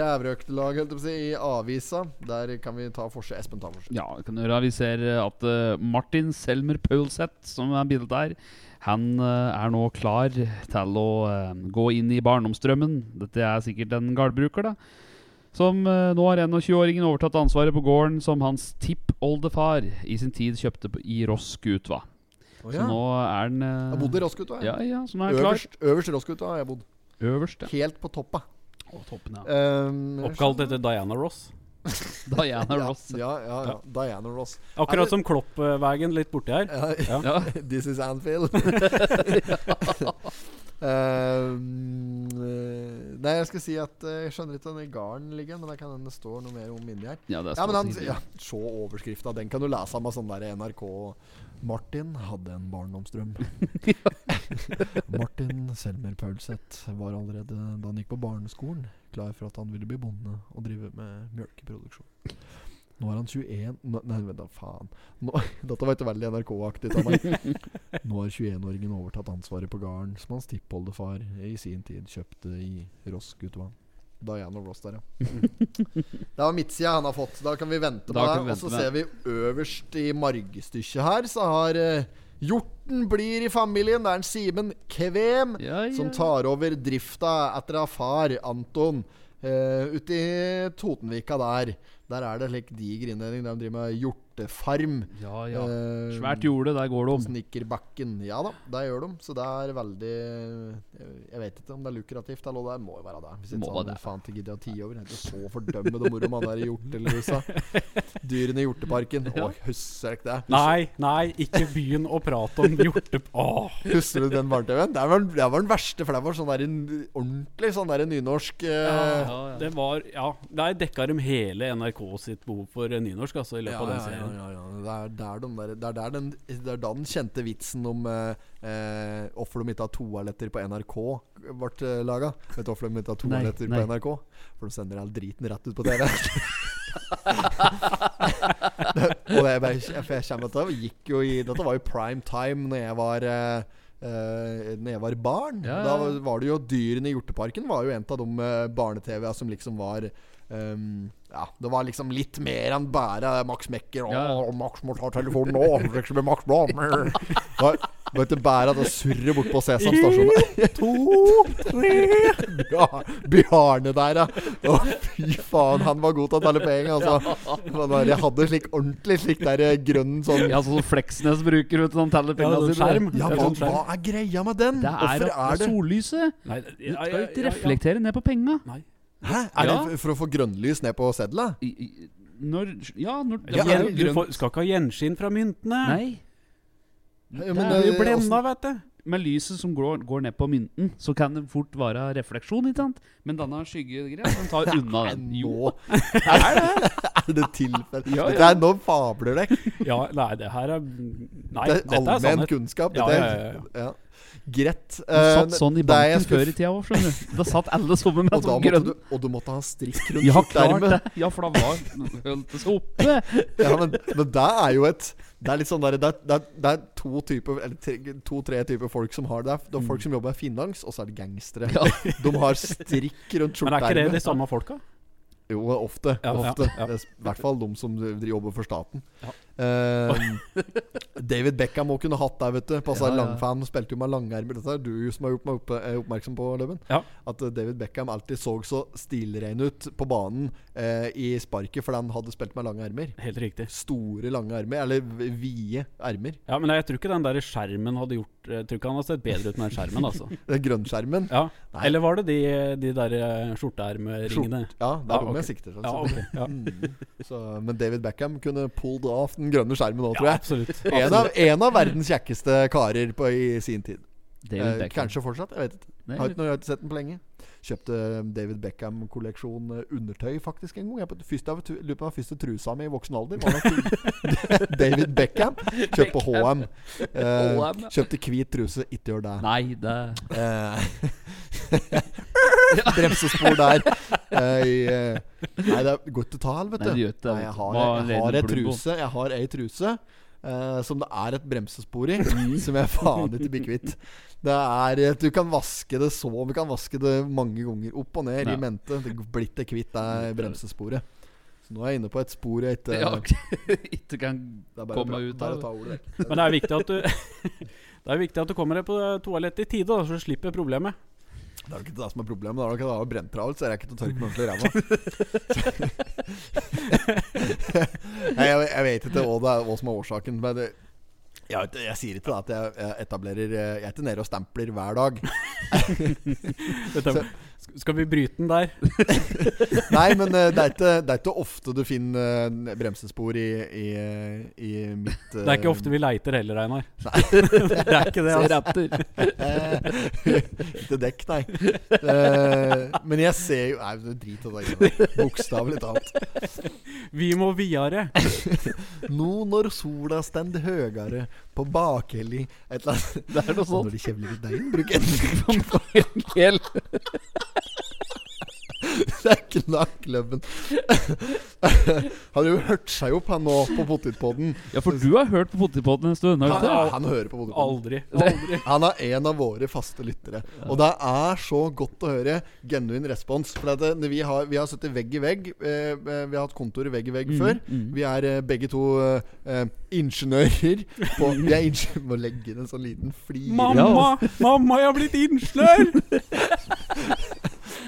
[SPEAKER 1] rævrøktelaget, holdt jeg på å si, i avisa. Der kan vi ta forse. Espen Tavorsen.
[SPEAKER 2] Ja, kan du gjøre. Vi ser at uh, Martin Selmer Paulseth, som er bildet der, han eh, er nå klar til å eh, gå inn i barndomsdrømmen. Dette er sikkert en gardbruker, da. Som eh, nå har 21-åringen overtatt ansvaret på gården som hans tippoldefar i sin tid kjøpte på- i Rossgutva.
[SPEAKER 1] ja.
[SPEAKER 2] Så nå er han eh,
[SPEAKER 1] Jeg bodde i Rossgutta.
[SPEAKER 2] Ja, ja, så nå er klar.
[SPEAKER 1] Øverst, øverst i Rossgutta har jeg bodd.
[SPEAKER 2] Øverst, ja.
[SPEAKER 1] Helt på toppa.
[SPEAKER 2] Å, toppen, ja.
[SPEAKER 1] Um,
[SPEAKER 3] Oppkalt etter Diana Ross.
[SPEAKER 2] Diana Ross.
[SPEAKER 1] Ja, ja, ja. Diana Ross.
[SPEAKER 3] Akkurat
[SPEAKER 1] det-
[SPEAKER 3] som Kloppvegen litt borti her.
[SPEAKER 1] Ja. This is Anfield. Eh, nei, jeg skal si at eh, jeg skjønner ikke hvor den garden ligger, men det kan hende det står noe mer om inni her.
[SPEAKER 2] Ja, det er
[SPEAKER 1] Ja, men han, ja, Se overskrifta. Den kan du lese med sånn der NRK Martin hadde en barndomsdrøm. Martin Selmer Paulseth var allerede da han gikk på barneskolen, klar for at han ville bli bonde og drive med mjølkeproduksjon. Nå er han 21 Nå- Nei, vent da, faen. Nå, dette var ikke veldig NRK-aktig av meg. Nå har 21-åringen overtatt ansvaret på gården som hans tippoldefar i sin tid kjøpte i Ross-Gutvann. Diana Ross der, ja. Det var midtsida han har fått. Da kan vi vente på
[SPEAKER 2] deg.
[SPEAKER 1] Og så ser vi øverst i margstykket her, så har eh, Hjorten blir i familien. Det er en Simen Kvem
[SPEAKER 2] Ja, ja.
[SPEAKER 1] som tar over drifta etter av far, Anton, uh, ute i Totenvika der. Der er det slik diger inndeling. De driver med hjortefarm.
[SPEAKER 2] Ja, ja.
[SPEAKER 1] Eh,
[SPEAKER 2] Svært jorde, der går om.
[SPEAKER 1] Snikkerbakken. Ja da, det gjør de. Så det er veldig Jeg jeg vet ikke om det er lukrativt eller det. Må jo være det. Hvis ikke sånn, faen til gidder å tie over. Det er så fordømmende moro man er i hjortelusa. Dyrene i hjorteparken. Å, husker ikke det? Husker,
[SPEAKER 3] Nei, nei, ikke begynn å prate om hjorte... Åh.
[SPEAKER 1] husker du den barne-TV-en? Det var, det var den verste, for det var sånn der en ordentlig sånn der nynorsk eh,
[SPEAKER 2] Ja, ja.
[SPEAKER 3] Det var Ja, der dekka de hele NRK sitt behov for eh, nynorsk, altså, i løpet
[SPEAKER 1] Ja,
[SPEAKER 3] av den
[SPEAKER 1] ja, ja,
[SPEAKER 3] serien.
[SPEAKER 1] Ja, ja. Det, er der de der, det, er der den, det er da den kjente vitsen om eh, eh, hvorfor de ikke har toaletter på NRK ble uh, laga. Vet du hvorfor de ikke har toaletter på NRK? For de sender all driten rett ut på TV. og det jeg, jeg kommer til Gikk jo i Dette var jo prime time Når jeg var eh, Uh, Når jeg var barn.
[SPEAKER 2] Ja, ja,
[SPEAKER 1] Da var- det jo Dyrene i Hjorteparken var jo en av de uh, barne-TV-a som liksom var ehm, ja, Det var liksom litt mer enn bare Max Mekker. Å,
[SPEAKER 2] Ja.
[SPEAKER 1] Max må ta telefonen nå! Det er Max Blom. Det var var ikke bare at det surrer bort på Sesam stasjon. To, tre Ja, Bjarne der, ja. Å, fy faen, han var god til å telle penger, altså. Men Jeg hadde slik ordentlig slik der eh, grønn sånn
[SPEAKER 2] Ja, sånn som Fleksnes bruker, vet du. Han teller
[SPEAKER 3] Ja,
[SPEAKER 2] pengene
[SPEAKER 3] sånn skjerm.
[SPEAKER 1] Ja,
[SPEAKER 3] er
[SPEAKER 1] hva,
[SPEAKER 3] sånn
[SPEAKER 1] hva er greia med den?
[SPEAKER 2] Det er,
[SPEAKER 1] Hvorfor
[SPEAKER 2] det
[SPEAKER 1] er
[SPEAKER 2] er
[SPEAKER 1] det
[SPEAKER 2] sollyset.
[SPEAKER 3] Nei,
[SPEAKER 2] Du skal ikke reflektere ned på penga.
[SPEAKER 1] Hæ? Er
[SPEAKER 2] Ja.
[SPEAKER 1] det for å få grønnlys ned på sedla?
[SPEAKER 2] I- i- Når Ja, når
[SPEAKER 1] Ja,
[SPEAKER 3] du får, skal ikke ha gjenskinn fra myntene.
[SPEAKER 2] Nei.
[SPEAKER 1] Ja, men,
[SPEAKER 3] det er jo
[SPEAKER 1] eh,
[SPEAKER 3] blenda, vet du.
[SPEAKER 2] Med lyset som går, går ned på mynten, så kan det fort være refleksjon, ikke sant? Men denne skyggegreia, den tar unna den. Jo.
[SPEAKER 1] Er det, er det tilfelle?
[SPEAKER 2] Ja, ja.
[SPEAKER 1] Dette er nå fabler dere.
[SPEAKER 3] Ja, nei, det her er Nei,
[SPEAKER 1] Det er allmenn kunnskap.
[SPEAKER 3] Ja, ja, ja,
[SPEAKER 1] ja. Greit.
[SPEAKER 2] Du satt
[SPEAKER 1] Eh,
[SPEAKER 2] sånn i
[SPEAKER 1] det
[SPEAKER 2] banken før i tida òg, skjønner du. Da satt alle sammen med sånn grønn
[SPEAKER 1] du, og du måtte ha strikk rundt
[SPEAKER 2] Ja, klart
[SPEAKER 1] skjorteermet.
[SPEAKER 2] det. Ja, for da var holdt det seg oppe.
[SPEAKER 1] Ja, men, men det er jo et Det er litt sånn der, det, er, det, er, det er to typer Eller tre- to-tre typer folk som har det. Det er folk som jobber finlands, og så er det gangstere.
[SPEAKER 2] Ja.
[SPEAKER 1] De har strikk rundt
[SPEAKER 3] Men er ikke det de
[SPEAKER 1] skjorteermet.
[SPEAKER 3] samme folka?
[SPEAKER 1] Jo, ofte.
[SPEAKER 3] Ja,
[SPEAKER 1] ofte. I hvert fall de som jobber for staten.
[SPEAKER 3] Ja.
[SPEAKER 1] Eh, David Beckham må kunne hatt det, vet du. Passa
[SPEAKER 2] Ja, ja.
[SPEAKER 1] langfan, spilte jo med langermer. Dette er du som har gjort meg opp, eh, oppmerksom på, Løven.
[SPEAKER 3] Ja.
[SPEAKER 1] At eh, David Beckham alltid så så stilrein ut på banen eh, i sparket fordi han hadde spilt med lange ermer.
[SPEAKER 3] Helt riktig.
[SPEAKER 1] Store, lange ermer. Eller vide ermer.
[SPEAKER 3] Ja, Men jeg tror ikke den der skjermen hadde gjort Jeg tror ikke han hadde sett bedre ut med den skjermen, altså.
[SPEAKER 1] Den grønnskjermen.
[SPEAKER 3] Ja.
[SPEAKER 1] Nei.
[SPEAKER 3] Eller var det de, de der skjorteermeringene?
[SPEAKER 1] Skjort, Ja, det er
[SPEAKER 3] Ja,
[SPEAKER 1] dem
[SPEAKER 3] okay.
[SPEAKER 1] jeg sikter til.
[SPEAKER 3] Ja,
[SPEAKER 1] altså.
[SPEAKER 3] Ja.
[SPEAKER 1] Mm. Så, men David Beckham kunne pulled off den grønne skjermen òg, tror jeg.
[SPEAKER 3] absolutt.
[SPEAKER 1] En av, en av verdens kjekkeste karer på, i sin tid.
[SPEAKER 2] David
[SPEAKER 1] Eh,
[SPEAKER 2] Beckham.
[SPEAKER 1] kanskje fortsatt. Jeg vet ikke.
[SPEAKER 2] Nei,
[SPEAKER 1] Har ikke, noe- jeg har ikke sett den på lenge. Kjøpte David Beckham-kolleksjon eh, undertøy faktisk en gang. Jeg på første, av- lurer på den første trusa mi i voksen alder. Var nok David Beckham. Kjøpt på HM. Eh,
[SPEAKER 2] H&M, ja.
[SPEAKER 1] kjøpte hvit truse. Ikke gjør det.
[SPEAKER 2] Nei, det
[SPEAKER 1] Eh, bremsespor der. Jeg, eh, nei, det er godt å ta, vet du.
[SPEAKER 2] Nei, det det,
[SPEAKER 1] Nei, jeg har, jeg,
[SPEAKER 2] jeg,
[SPEAKER 1] har ei truse Jeg har ei truse uh, som det er et bremsespor i,
[SPEAKER 2] Mm.
[SPEAKER 1] som jeg faen ikke blir kvitt. Det er eh, Du kan vaske det så Vi kan vaske det mange ganger. Opp og ned
[SPEAKER 2] Ja.
[SPEAKER 1] i mente. Det blitt det kvitt det bremsesporet. Så nå er jeg inne på et spor jeg ikke
[SPEAKER 2] ja, ikke kan komme ut av
[SPEAKER 1] å ta ordet.
[SPEAKER 3] Men det er viktig at du Det er viktig at du kommer deg på toalettet i tide, da, så du slipper problemet.
[SPEAKER 1] Det er jo ikke det som er problemet. Det er jo ikke det å brenne travelt, så jeg rekker ikke å tørke meg ordentlig ræva. Nei, jeg, jeg vet ikke hva, det er, hva som er årsaken. Men det, jeg, jeg sier ikke at jeg, jeg etablerer Jeg er ikke nede og stempler hver dag.
[SPEAKER 3] Dette, skal vi bryte den der?
[SPEAKER 1] Nei, men eh, det er ikke, det er ikke ofte du finner eh, bremsespor i, i, i mitt
[SPEAKER 3] Det er ikke ofte vi leiter heller, Einar.
[SPEAKER 1] Nei.
[SPEAKER 3] det er ikke det.
[SPEAKER 2] Ser
[SPEAKER 3] Altså.
[SPEAKER 2] etter.
[SPEAKER 1] Ikke dekk, nei. Eh, men jeg ser jo Nei, drit i det. greiene. Bokstavelig talt.
[SPEAKER 3] Vi må videre.
[SPEAKER 1] Nå når sola stender høyere på bakhelli Et eller annet
[SPEAKER 2] Det er noe sånt.
[SPEAKER 1] når de kjevler i deigen, bruk en
[SPEAKER 2] Hel.
[SPEAKER 1] Det er knakklubben. Han har jo hørt seg opp, han nå, på potetpodden.
[SPEAKER 2] Ja, for du har hørt på Potetpodden en stund, har
[SPEAKER 1] Han, han hører på potetpodden.
[SPEAKER 3] Aldri. Aldri.
[SPEAKER 1] Han er en av våre faste lyttere. Og det er så godt å høre genuin respons. For at det, vi, har, vi har sittet vegg i vegg. Eh, eh, vi har hatt kontoret vegg i vegg
[SPEAKER 2] Mm,
[SPEAKER 1] før.
[SPEAKER 2] mm.
[SPEAKER 1] Vi er eh, begge to uh, ingeniører. På, vi er ingeniører Må legge inn en sånn liten flir.
[SPEAKER 3] Mamma! Mamma, jeg har blitt ingeniør!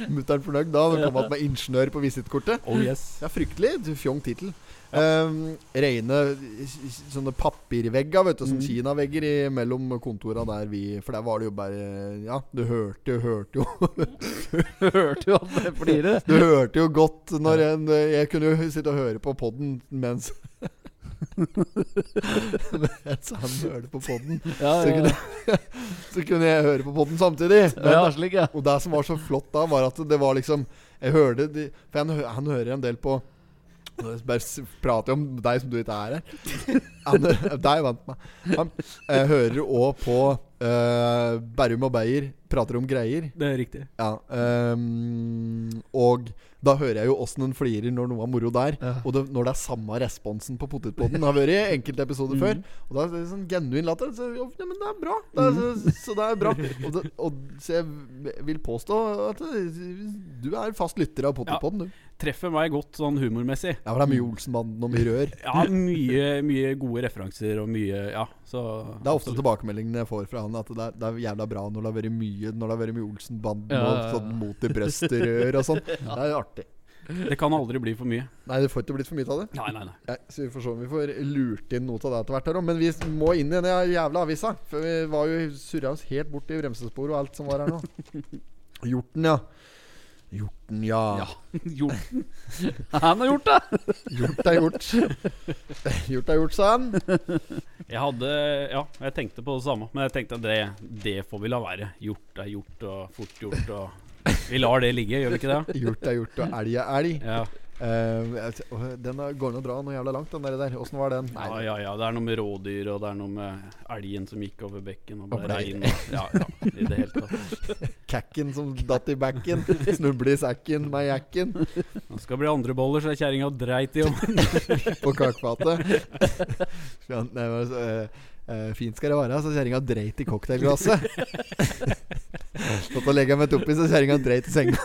[SPEAKER 1] Mutter'n fornøyd da. Det kom at med ingeniør på visittkortet.
[SPEAKER 3] Oh yes.
[SPEAKER 1] Ja, fryktelig fjong tittel. Um, Rene s- s- sånne papirvegger, vet du. Sånne
[SPEAKER 3] Mm.
[SPEAKER 1] kinavegger i- mellom kontorene der vi For der var det jo bare Ja, du hørte jo, hørte jo
[SPEAKER 2] Hørte jo at det flirer.
[SPEAKER 1] Du hørte jo godt når en Jeg kunne jo sitte og høre på podden mens Mens han hørte på podden.
[SPEAKER 2] Ja,
[SPEAKER 1] Så
[SPEAKER 2] ja.
[SPEAKER 1] kunne, så kunne jeg høre på podden samtidig.
[SPEAKER 2] ja, er slik, ja.
[SPEAKER 1] Og det som var så flott da, var at det var liksom Jeg hørte de, For han, han hører en del på Bare prater jo om deg som du ikke er her. Han, jeg vant meg. Han eh, hører òg på eh, Berrum og Beyer prater om greier.
[SPEAKER 3] Det er riktig.
[SPEAKER 1] Ja, ehm, og da hører jeg jo åssen den flirer når noe er moro der.
[SPEAKER 2] Ja.
[SPEAKER 1] Og det, når det er samme responsen på Potetpodden. Det har vært i enkelte episoder før. Og da er det sånn genuin latter. Så, ja, men det er bra. Det er, så, så det er bra. Og, det, og Så jeg vil påstå at det, du er fast lytter av Potetpodden, du.
[SPEAKER 3] Treffer meg godt sånn humormessig.
[SPEAKER 1] Ja, for det er mye Olsenbanden og mye rør.
[SPEAKER 3] Ja, mye, mye gode referanser og mye Ja, så
[SPEAKER 1] Det er ofte tilbakemeldingene jeg får fra han, at det er, det er jævla bra når det har vært mye Når det har vært mye Olsenbanden
[SPEAKER 2] Ja,
[SPEAKER 1] og
[SPEAKER 2] ja, ja.
[SPEAKER 1] sånn mot i brøstet-rør og sånn. Det er artig.
[SPEAKER 3] Det kan aldri bli for mye.
[SPEAKER 1] Nei, det får ikke blitt for mye av det.
[SPEAKER 3] Nei, nei, nei.
[SPEAKER 1] Nei, så vi får se om vi får lurt inn noe av det etter hvert. her. Men vi må inn i den jævla avisa. For vi var jo surra oss helt bort i bremsespor og alt som var her nå. Hjorten, ja. Hjorten, ja.
[SPEAKER 2] Ja. Hjorten. Han har gjort det!
[SPEAKER 1] Hjort er gjort. Hjort er gjort, sa han.
[SPEAKER 3] Jeg hadde Ja, jeg tenkte på det samme, men jeg tenkte at det, det får vi la være. Hjort er gjort, og fort gjort, og Vi lar det ligge, gjør vi ikke det?
[SPEAKER 1] Hjort er gjort, og elg er elg.
[SPEAKER 3] Ja.
[SPEAKER 1] Åh, den er- går an å dra noe jævla langt, den der. Åssen var den?
[SPEAKER 3] ja, ja, ja. Det er noe med rådyr, og det er noe med elgen som gikk over bekken, og ble rein. Ja, ja, i det hele tatt.
[SPEAKER 1] Kakken som datt i bekken. Snuble i sekken med jakken
[SPEAKER 3] Det skal bli andre boller, så kjerringa dreit i om.
[SPEAKER 1] på kakefatet. Så, eh, eh, fint skal det være, så kjerringa dreit i cocktailglasset. Stått og legga meg oppi, så kjerringa dreit i senga.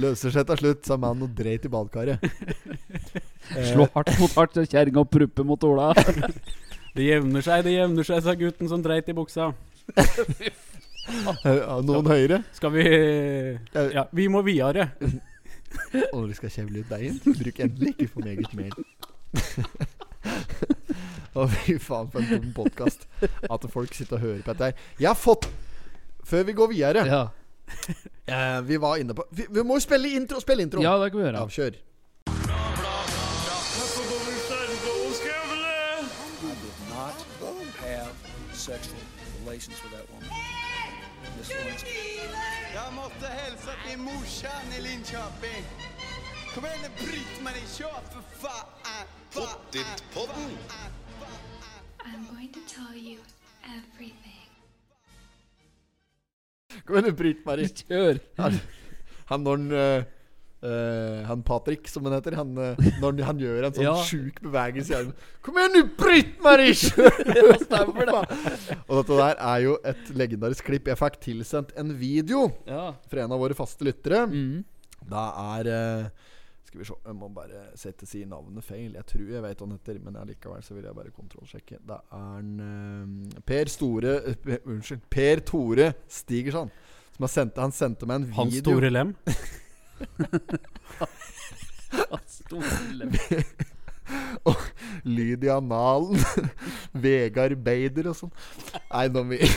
[SPEAKER 1] Løser seg til slutt, sa mannen og dreit i badekaret.
[SPEAKER 2] Slå hardt mot hardt, så kjerringa prupper mot Ola.
[SPEAKER 3] Det jevner seg, det jevner seg, sa gutten som dreit i buksa.
[SPEAKER 1] noen høyere.
[SPEAKER 3] Skal vi Ja, vi må videre.
[SPEAKER 1] Og når du skal kjevle ut deigen, bruk endelig ikke for meget mel. Å, fy faen, for en dum podkast. At folk sitter og hører på dette her. Jeg har fått Før vi går videre
[SPEAKER 2] Ja.
[SPEAKER 1] eh, Vi var inne på Vi, vi må jo spille intro. Spille intro.
[SPEAKER 2] ja, det kan vi gjøre.
[SPEAKER 1] Ja, kjør.
[SPEAKER 5] not have sexual relations with that woman. Miss Lewinsky.
[SPEAKER 6] Jag måste hälsa morsan i Linköping. Kom igen nu Britt-Marie, kör för fan! Pottit-podden!
[SPEAKER 7] I'm going to tell you everything.
[SPEAKER 1] Kom igjen, Britt-Marie.
[SPEAKER 2] Kjør!
[SPEAKER 1] Han, han når han Uh, Han Patrick, som han heter, han, uh, når han, han gjør en sånn
[SPEAKER 2] Ja.
[SPEAKER 1] sjuk bevegelse i armen Kom igjen, du, Britt-Marie! Det. Og dette der er jo et legendarisk klipp. Jeg fikk tilsendt en video
[SPEAKER 2] Ja.
[SPEAKER 1] fra en av våre faste lyttere.
[SPEAKER 2] Mm.
[SPEAKER 1] Da er eh, Skal vi se Jeg må bare sette si navnet feil. Jeg tror jeg vet hva han heter, men allikevel så vil jeg bare kontrollsjekke. Det er en, uh, Per Store uh, Pe- Unnskyld. Per Tore Stigersand. Som har sendt, han sendte meg en video
[SPEAKER 3] Hans store lem.
[SPEAKER 1] Og Lydia Nalen. Vegard Beider og sånn. Nei, nå vi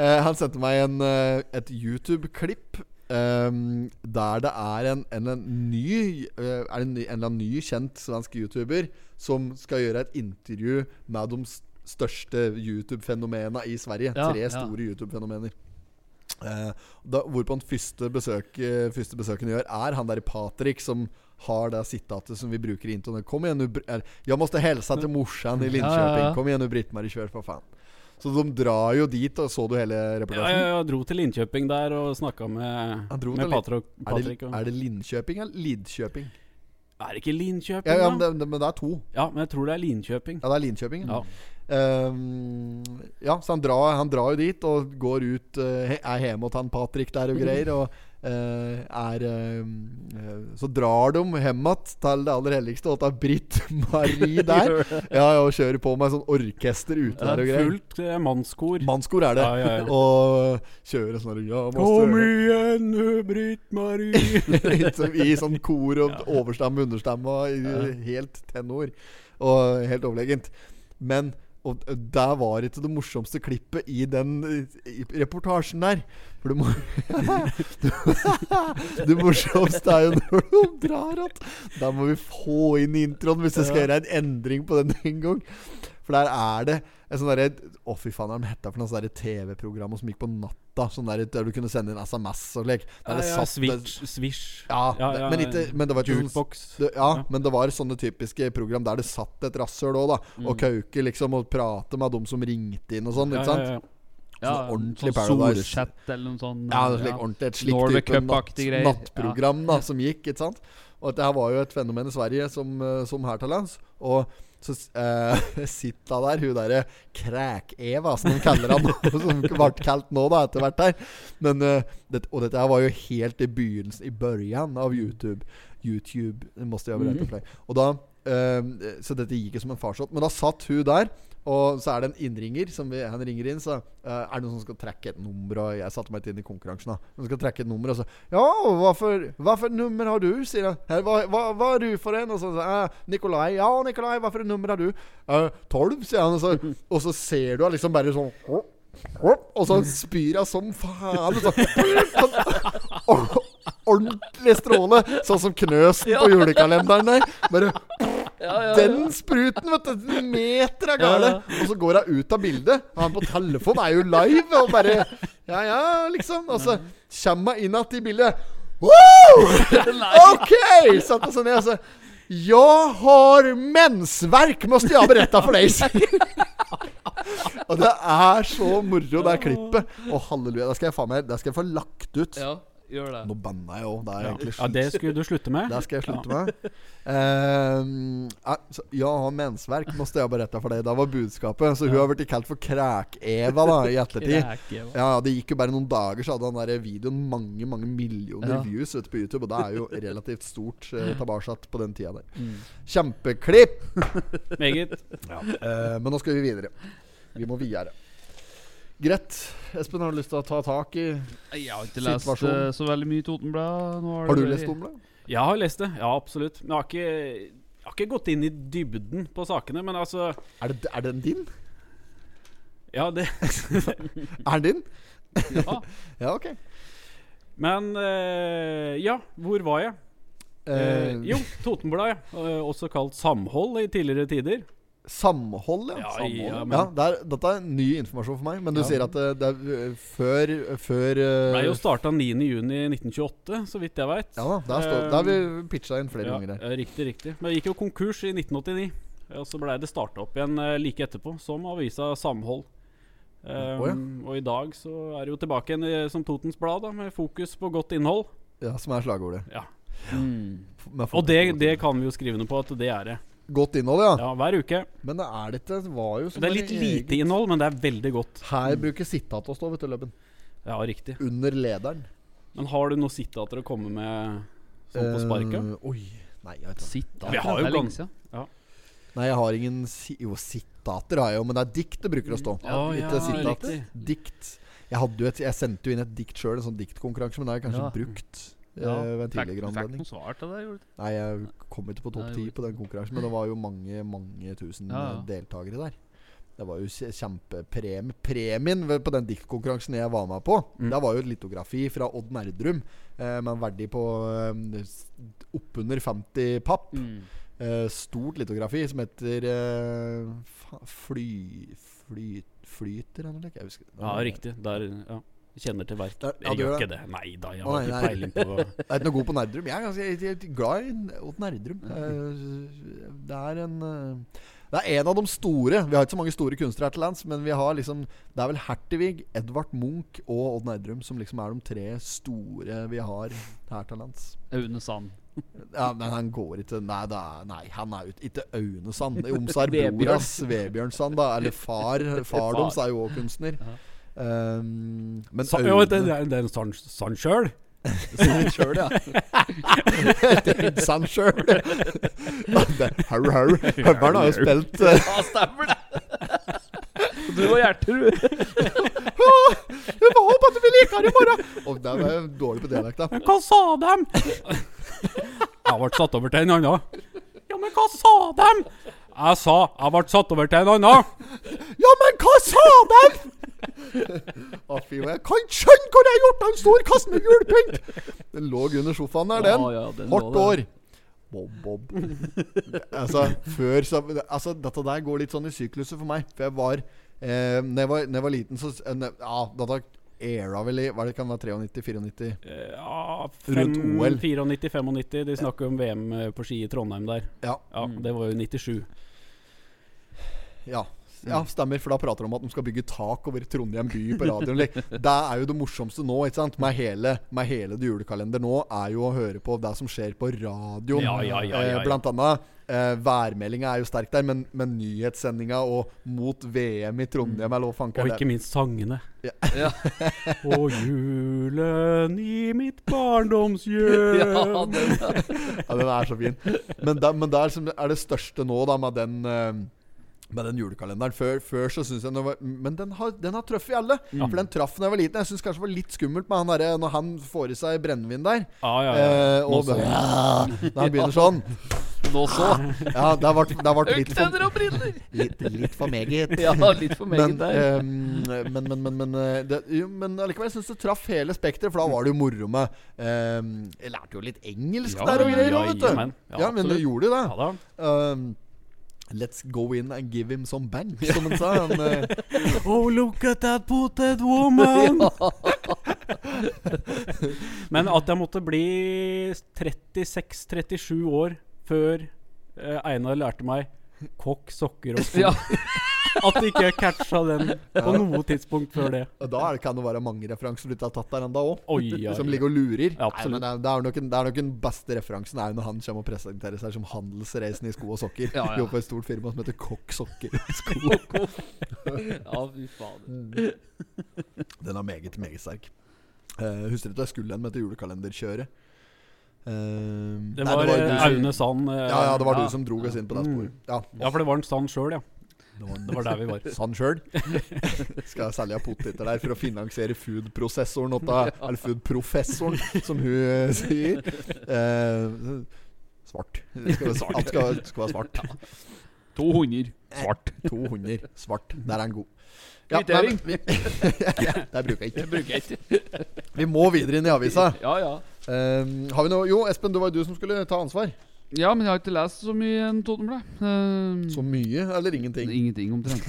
[SPEAKER 1] Eh, Han sendte meg en, eh, et YouTube-klipp ehm, der det er en, en, en ny eh, Er det en, en eller annen ny kjent svensk YouTuber som skal gjøre et intervju med de største YouTube-fenomenene i Sverige.
[SPEAKER 2] Ja,
[SPEAKER 1] Tre
[SPEAKER 2] ja.
[SPEAKER 1] store YouTube-fenomener. Uh, da, hvorpå han første, besøk, uh, første besøken gjør, er han der Patrick som har det sitatet som vi bruker i introen. Kom igjen nu, eller, Jeg måtte hilse til morsan i Linköping.
[SPEAKER 2] Ja, ja, ja.
[SPEAKER 1] Kom igjen nu, Britt-Marie, kjør for faen. Så de drar jo dit, og så du hele
[SPEAKER 3] Ja,
[SPEAKER 1] reportasjen?
[SPEAKER 3] Ja, jeg dro til Linköping der og snakka med, med Patrick.
[SPEAKER 1] Er det, er det Linköping eller Lidkjøping?
[SPEAKER 3] er det ikke Linköping,
[SPEAKER 1] Ja, ja men, det, men det er to.
[SPEAKER 3] Ja, men jeg tror det er Linköping.
[SPEAKER 1] Ja, det er Linköping.
[SPEAKER 3] Ja.
[SPEAKER 1] um, ja, så han drar, han drar jo dit og går ut uh, Er hjemme hos han Patrick der og greier. Og er ehm, eh, Så drar de hjem igjen til det aller helligste, og tar Britt-Marie der. Ja, ja, og kjører på med sånn orkester ute der og greier.
[SPEAKER 3] Fullt eh, mannskor.
[SPEAKER 1] Mannskor er det.
[SPEAKER 3] Ja, ja.
[SPEAKER 1] Og kjører sånn ja,
[SPEAKER 3] Kom igjen, Britt-Marie.
[SPEAKER 1] Sånn I sånn kor og overstemme, understemme og helt tenor. Og helt overlegent. Men og der var ikke det morsomste klippet i den i reportasjen der. For det, må, det morsomste er jo når de drar att. Da må vi få inn introen hvis jeg skal gjøre en endring på den en gang. For der er det en sånn derre Å, fy faen, hva er det hetta for noe sånn TV-program som gikk på natta? Sånn der, der du kunne sende inn SMS og lek.
[SPEAKER 3] Ja, ja,
[SPEAKER 1] satt-
[SPEAKER 3] Switch. Swish.
[SPEAKER 1] Ja,
[SPEAKER 3] Ja,
[SPEAKER 1] det-
[SPEAKER 3] ja,
[SPEAKER 1] men, ikke, men det var sånn
[SPEAKER 3] Jukebox.
[SPEAKER 1] det, ja,
[SPEAKER 3] Ja.
[SPEAKER 1] men det var sånne typiske program der det satt et rasshøl òg, da. Og kauke liksom og prate med dem som ringte inn og sånn.
[SPEAKER 3] Ja,
[SPEAKER 1] Ikke sant?
[SPEAKER 3] ja, ja.
[SPEAKER 1] Sånn ordentlig
[SPEAKER 2] sånn
[SPEAKER 1] Paradise.
[SPEAKER 2] Solchat eller noe sånt.
[SPEAKER 1] Ja, det er slik, ordentlig et slikt type natt, nattprogram ja. da som gikk. Ikke sant? Og dette her var jo et fenomen i Sverige som, eh, som her til lands. Og så uh, sitter hun der, hun derre Kræk-Eva, som de kaller han. som ble kalt nå, da, etter hvert her. Men, uh, det, og dette her var jo helt i begynnelsen, i børjan av YouTube. YouTube det måste jeg berätta for deg. Og da uh, Så dette gikk jo som en farsott. Men da satt hun der. Og så er det en innringer som vi, han ringer inn. Så uh, er det noen som skal trekke et nummer. Og jeg satte meg ikke inn i konkurransen. da Noen skal trekke et nummer, og så Ja, hva for, hva for nummer har du? sier han. «Her, Hva, hva, hva er du for en? Og så sier jeg Nikolai. Ja, Nikolai, hva for nummer har du? «Eh, Tolv, sier han. Og så, og så ser du han liksom bare sånn og så spyr hun som faen. Og, Så, ordentlig stråle. Sånn som Knøsen på julekalenderen der. Bare Den spruten, vet du. En meter er gale. Og så går hun ut av bildet. Han på telefon er jo live. Og bare Ja, ja, liksom. Og så kommer hun inn igjen i bildet. Wow! Ok! Satte seg ned og så Jeg har mensverk, måste jeg berette for deg. Og det er så moro, det klippet. Å, halleluja. Det skal jeg faen meg Det skal jeg få lagt ut.
[SPEAKER 2] Ja, gjør det.
[SPEAKER 1] Nå banna jeg òg. Det er egentlig
[SPEAKER 3] ja, det skulle du slutte med.
[SPEAKER 1] det skal jeg slutte med. Uh, ja, så, ja, ha mensverk, måtte jeg berette for deg. Det var budskapet. Så hun har blitt kalt for Kræk-Eva da i ettertid. Ja, Det gikk jo bare noen dager, så hadde den der videoen mange mange millioner
[SPEAKER 2] Ja.
[SPEAKER 1] views ute på YouTube. Og det er jo relativt stort uh, tilbake på den tida der.
[SPEAKER 2] Mm.
[SPEAKER 1] Kjempeklipp!
[SPEAKER 3] Meget.
[SPEAKER 1] Uh, men nå skal vi videre. Vi må videre. Greit. Espen, har du lyst til å ta tak i situasjonen?
[SPEAKER 2] Jeg har ikke lest eh, så veldig mye Totenblad. Nå
[SPEAKER 1] Har du lest Totenblad?
[SPEAKER 3] Jeg har lest det, ja absolutt. Men jeg har ikke, jeg har ikke gått inn i dybden på sakene. Men altså
[SPEAKER 1] Er, det, er den din?
[SPEAKER 3] Ja, det
[SPEAKER 1] Er den din?
[SPEAKER 2] Ja.
[SPEAKER 1] Ja, ok.
[SPEAKER 3] Men uh, ja, hvor var jeg? Uh, jo, Totenbladet. også kalt Samhold i tidligere tider.
[SPEAKER 1] Samhold, ja.
[SPEAKER 3] Ja,
[SPEAKER 1] Samhold.
[SPEAKER 3] ja,
[SPEAKER 1] ja,
[SPEAKER 3] men-
[SPEAKER 1] det er, dette er ny informasjon for meg. Men du
[SPEAKER 3] Ja.
[SPEAKER 1] sier at det, det er øh, før, før øh,
[SPEAKER 3] Ble jo starta 9.6.1928, så vidt jeg veit.
[SPEAKER 1] Ja da, der, stå, der har vi pitcha inn flere
[SPEAKER 3] ja,
[SPEAKER 1] ganger
[SPEAKER 3] eh, Riktig, riktig. Men det gikk jo konkurs i 1989. Og så blei det starta opp igjen eh, like etterpå, som avisa Samhold. Um,
[SPEAKER 1] oh, ja.
[SPEAKER 3] Og i dag så er det jo tilbake igjen som Totens Blad, da, med fokus på godt innhold.
[SPEAKER 1] Ja, Som er slagordet.
[SPEAKER 3] Ja.
[SPEAKER 2] Mm.
[SPEAKER 3] Og det, det kan vi jo skrive noe på at det er det.
[SPEAKER 1] Godt innhold, ja.
[SPEAKER 3] Ja, Hver uke.
[SPEAKER 1] Men det er litt. Det var jo som
[SPEAKER 3] Det er litt lite innhold, men det er veldig godt.
[SPEAKER 1] Her bruker sitat å stå, vet du, Løbben.
[SPEAKER 3] Ja, riktig.
[SPEAKER 1] Under lederen.
[SPEAKER 3] Men har du noe sitater å komme med sånn på sparket?
[SPEAKER 1] Uh, oi. Nei, jeg vet ikke.
[SPEAKER 2] Sitt.
[SPEAKER 3] Vi har jo
[SPEAKER 2] lenge
[SPEAKER 3] siden.
[SPEAKER 2] siden.
[SPEAKER 1] Nei, jeg har ingen si Jo, sitater har jeg jo, men det er dikt det bruker å stå.
[SPEAKER 3] Ja,
[SPEAKER 1] ja, sitat. Dikt. Jeg, hadde jo et, jeg sendte jo inn et dikt sjøl, en sånn diktkonkurranse, men det har jeg kanskje
[SPEAKER 2] Ja.
[SPEAKER 1] brukt
[SPEAKER 2] Ja,
[SPEAKER 1] ved en
[SPEAKER 2] Fikk
[SPEAKER 1] tidligere
[SPEAKER 2] fikk
[SPEAKER 1] anledning.
[SPEAKER 2] noe svar til det?
[SPEAKER 1] Nei, jeg kom ikke på topp ti på den konkurransen, men det var jo mange mange tusen
[SPEAKER 2] Ja, ja.
[SPEAKER 1] deltakere der. Det var jo kjempepremien kjempepremie. Premien på den diktkonkurransen jeg var med på,
[SPEAKER 3] Mm.
[SPEAKER 1] Det var jo et litografi fra Odd Nerdrum eh, men verdig på eh, oppunder 50 papp.
[SPEAKER 2] Mm.
[SPEAKER 1] Eh, stort litografi som heter eh, Fly... Fly... Flyter, eller noe? Jeg husker
[SPEAKER 3] Ja, riktig. Der, ja. Kjenner til verk. Jeg
[SPEAKER 1] ja,
[SPEAKER 3] gjør ikke det. Nei da, jeg har ikke peiling på
[SPEAKER 1] Jeg er ikke noe god på Nerdrum. Jeg er ganske jeg er glad i Odd Nerdrum. Eh, Det er en eh, Det er en av de store. Vi har ikke så mange store kunstnere her til lands, men vi har liksom Det er vel Hertevig, Edvard Munch og Odd Nerdrum som liksom er de tre store vi har her til lands.
[SPEAKER 2] Aune Sand.
[SPEAKER 1] Ja, Men han går ikke Nei, det er, nei han er jo ikke Aune Sand. Omsar
[SPEAKER 2] Broras
[SPEAKER 1] bror hans, Vebjørn Sand, da. Eller far. Far deres er jo òg kunstner.
[SPEAKER 2] Ja.
[SPEAKER 1] Um, men
[SPEAKER 3] Sa, jo, det, det er det er en sann sann sjøl.
[SPEAKER 2] Sjøl, ja.
[SPEAKER 1] Sand sjøl. Hau, hau. Høveren har jo spilt eh,
[SPEAKER 2] Ja, stemmer det! Du og Gjertrud.
[SPEAKER 1] Jeg får håpe at du blir likere i morgen! Og der var jeg dårlig på
[SPEAKER 3] dialekta. hva sa dem? jeg ble satt over til en annen. Ja, men hva sa dem? Jeg sa jeg ble satt over til en annen.
[SPEAKER 1] Ja, men hva sa de?! Å, fy. Jeg kan ikke skjønne hva jeg har gjort Han en stor kaster med julepynt! Den lå under sofaen der, den.
[SPEAKER 2] Ja, ja, den
[SPEAKER 1] Hardt år. Bob, Bob. altså, før så Altså, dette der går litt sånn i sykluser for meg. For jeg var eh, Når jeg var, når jeg var liten, så eh, ne- Ja, dette era vel i Hva det kan være 93-94?
[SPEAKER 3] Eh, Ja,
[SPEAKER 1] Rundt OL.
[SPEAKER 3] 94-95. De snakker om VM eh, på ski i Trondheim der.
[SPEAKER 1] Ja.
[SPEAKER 3] Ja, Det var jo 97.
[SPEAKER 1] Ja. Ja, stemmer, for da prater de om at de skal bygge tak over Trondheim by på radioen. Det er jo det morsomste nå, ikke sant? Med hele, med hele det julekalender nå, er jo å høre på det som skjer på radioen.
[SPEAKER 3] Ja, ja, ja, ja, ja.
[SPEAKER 1] Eh, blant annet eh, værmeldinga er jo sterk der, men, men nyhetssendinga og mot VM i Trondheim eller hva fanker
[SPEAKER 3] Og ikke minst sangene.
[SPEAKER 1] Ja.
[SPEAKER 2] Ja.
[SPEAKER 3] Og julen i mitt barndomshjem
[SPEAKER 2] Ja, den,
[SPEAKER 1] Ja, den er så fin. Men, der, men der som er det største nå, da, med den eh, med den julekalenderen Før, før så synes jeg den var, Men den har, den har truffet alle. For den traff da jeg var liten. Jeg syns kanskje det var litt skummelt med han der, når han får i seg brennevin der.
[SPEAKER 3] Ah, ja, ja.
[SPEAKER 1] Eh,
[SPEAKER 3] Nå
[SPEAKER 1] og
[SPEAKER 3] så.
[SPEAKER 1] ja, Når han begynner sånn.
[SPEAKER 2] Nå så.
[SPEAKER 1] Ja, det har vært, vært litt, for,
[SPEAKER 2] Øktenner og briller!
[SPEAKER 1] litt, litt for meget.
[SPEAKER 2] Ja, litt for meget
[SPEAKER 1] Men,
[SPEAKER 2] der.
[SPEAKER 1] ehm, men, men, men, men, eh, det, jo, men allikevel syns det traff hele spekteret, for da var det jo moro med ehm, Jeg lærte jo litt engelsk
[SPEAKER 3] Ja,
[SPEAKER 1] der og greier
[SPEAKER 3] ja,
[SPEAKER 1] òg, vet du.
[SPEAKER 3] Ja,
[SPEAKER 1] Ja, men det
[SPEAKER 3] absolutt.
[SPEAKER 1] gjorde jo det.
[SPEAKER 3] Ja da.
[SPEAKER 1] Let's go in and give him some bang, som han sa. Han, uh,
[SPEAKER 3] Oh, look at that potet woman! Men at jeg måtte bli 36-37 år før uh, Einar lærte meg kokk, sokker og sko.
[SPEAKER 2] Ja.
[SPEAKER 3] At ikke jeg catcha den på noe tidspunkt før det.
[SPEAKER 1] og da er kan det være mange referanser du ikke har tatt der ennå òg. Som ligger og lurer.
[SPEAKER 3] Ja,
[SPEAKER 1] Nei, men det, er, det, er nok en, det er nok den beste referansen er når han kommer og presenterer seg som handelsreisen i sko og sokker.
[SPEAKER 2] Ja, ja.
[SPEAKER 1] Jobber på et stort firma som heter Kokk Sokker og Sko.
[SPEAKER 2] Ja, fy fader.
[SPEAKER 1] Den er meget, meget sterk. Uh, husker du at jeg skulle en med dette julekalenderkjøret? Uh,
[SPEAKER 3] Det var,
[SPEAKER 1] Nei,
[SPEAKER 3] det
[SPEAKER 1] var
[SPEAKER 3] Aune Sand. eh,
[SPEAKER 1] Ja, ja, det var
[SPEAKER 3] ja.
[SPEAKER 1] du som drog oss inn på det
[SPEAKER 3] Mm.
[SPEAKER 1] sporet. Ja,
[SPEAKER 3] Ja, for det var en Sand sjøl, ja.
[SPEAKER 1] det var,
[SPEAKER 3] der vi var.
[SPEAKER 1] Sand sjøl. Skal jeg selge poteter der for å finansiere food-prosessoren åtta- Eller food-professoren, som hun eh, sier. Eh, svart. Det skal være, svart. skal, skal være svart.
[SPEAKER 2] 200 svart.
[SPEAKER 1] 200 svart. Der er en god.
[SPEAKER 2] Kvittering.
[SPEAKER 1] nei, men vi, Der bruker jeg ikke.
[SPEAKER 2] Det bruker jeg ikke.
[SPEAKER 1] Vi må videre inn i avisa.
[SPEAKER 2] Ja, ja.
[SPEAKER 1] Eh, har vi noe Jo, Espen, det var jo du som skulle ta ansvar.
[SPEAKER 2] Ja, men jeg har ikke lest så mye enn Totenbladet. Uh,
[SPEAKER 1] Så mye eller ingenting?
[SPEAKER 2] Ingenting omtrent.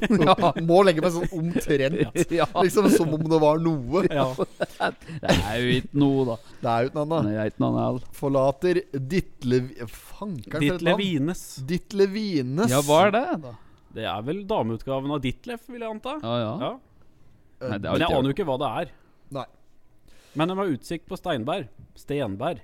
[SPEAKER 1] Må legge meg sånn omtrent.
[SPEAKER 2] ja.
[SPEAKER 1] Liksom som om det var noe.
[SPEAKER 3] Ja.
[SPEAKER 2] Det er jo ikke noe, da.
[SPEAKER 1] Det er jo ikke noe annet.
[SPEAKER 2] Er.
[SPEAKER 1] Forlater Ditle... Fankeren navn. Ditlevines.
[SPEAKER 2] Ja, hva er det, da?
[SPEAKER 3] Det er vel dameutgaven av Ditlef, vil jeg anta.
[SPEAKER 2] Ja, ja.
[SPEAKER 3] Ja.
[SPEAKER 1] Eh,
[SPEAKER 2] Nei,
[SPEAKER 3] Men jeg aner jo ikke hva det er.
[SPEAKER 1] Nei.
[SPEAKER 3] Men det var utsikt på Steinberg. Stenberg.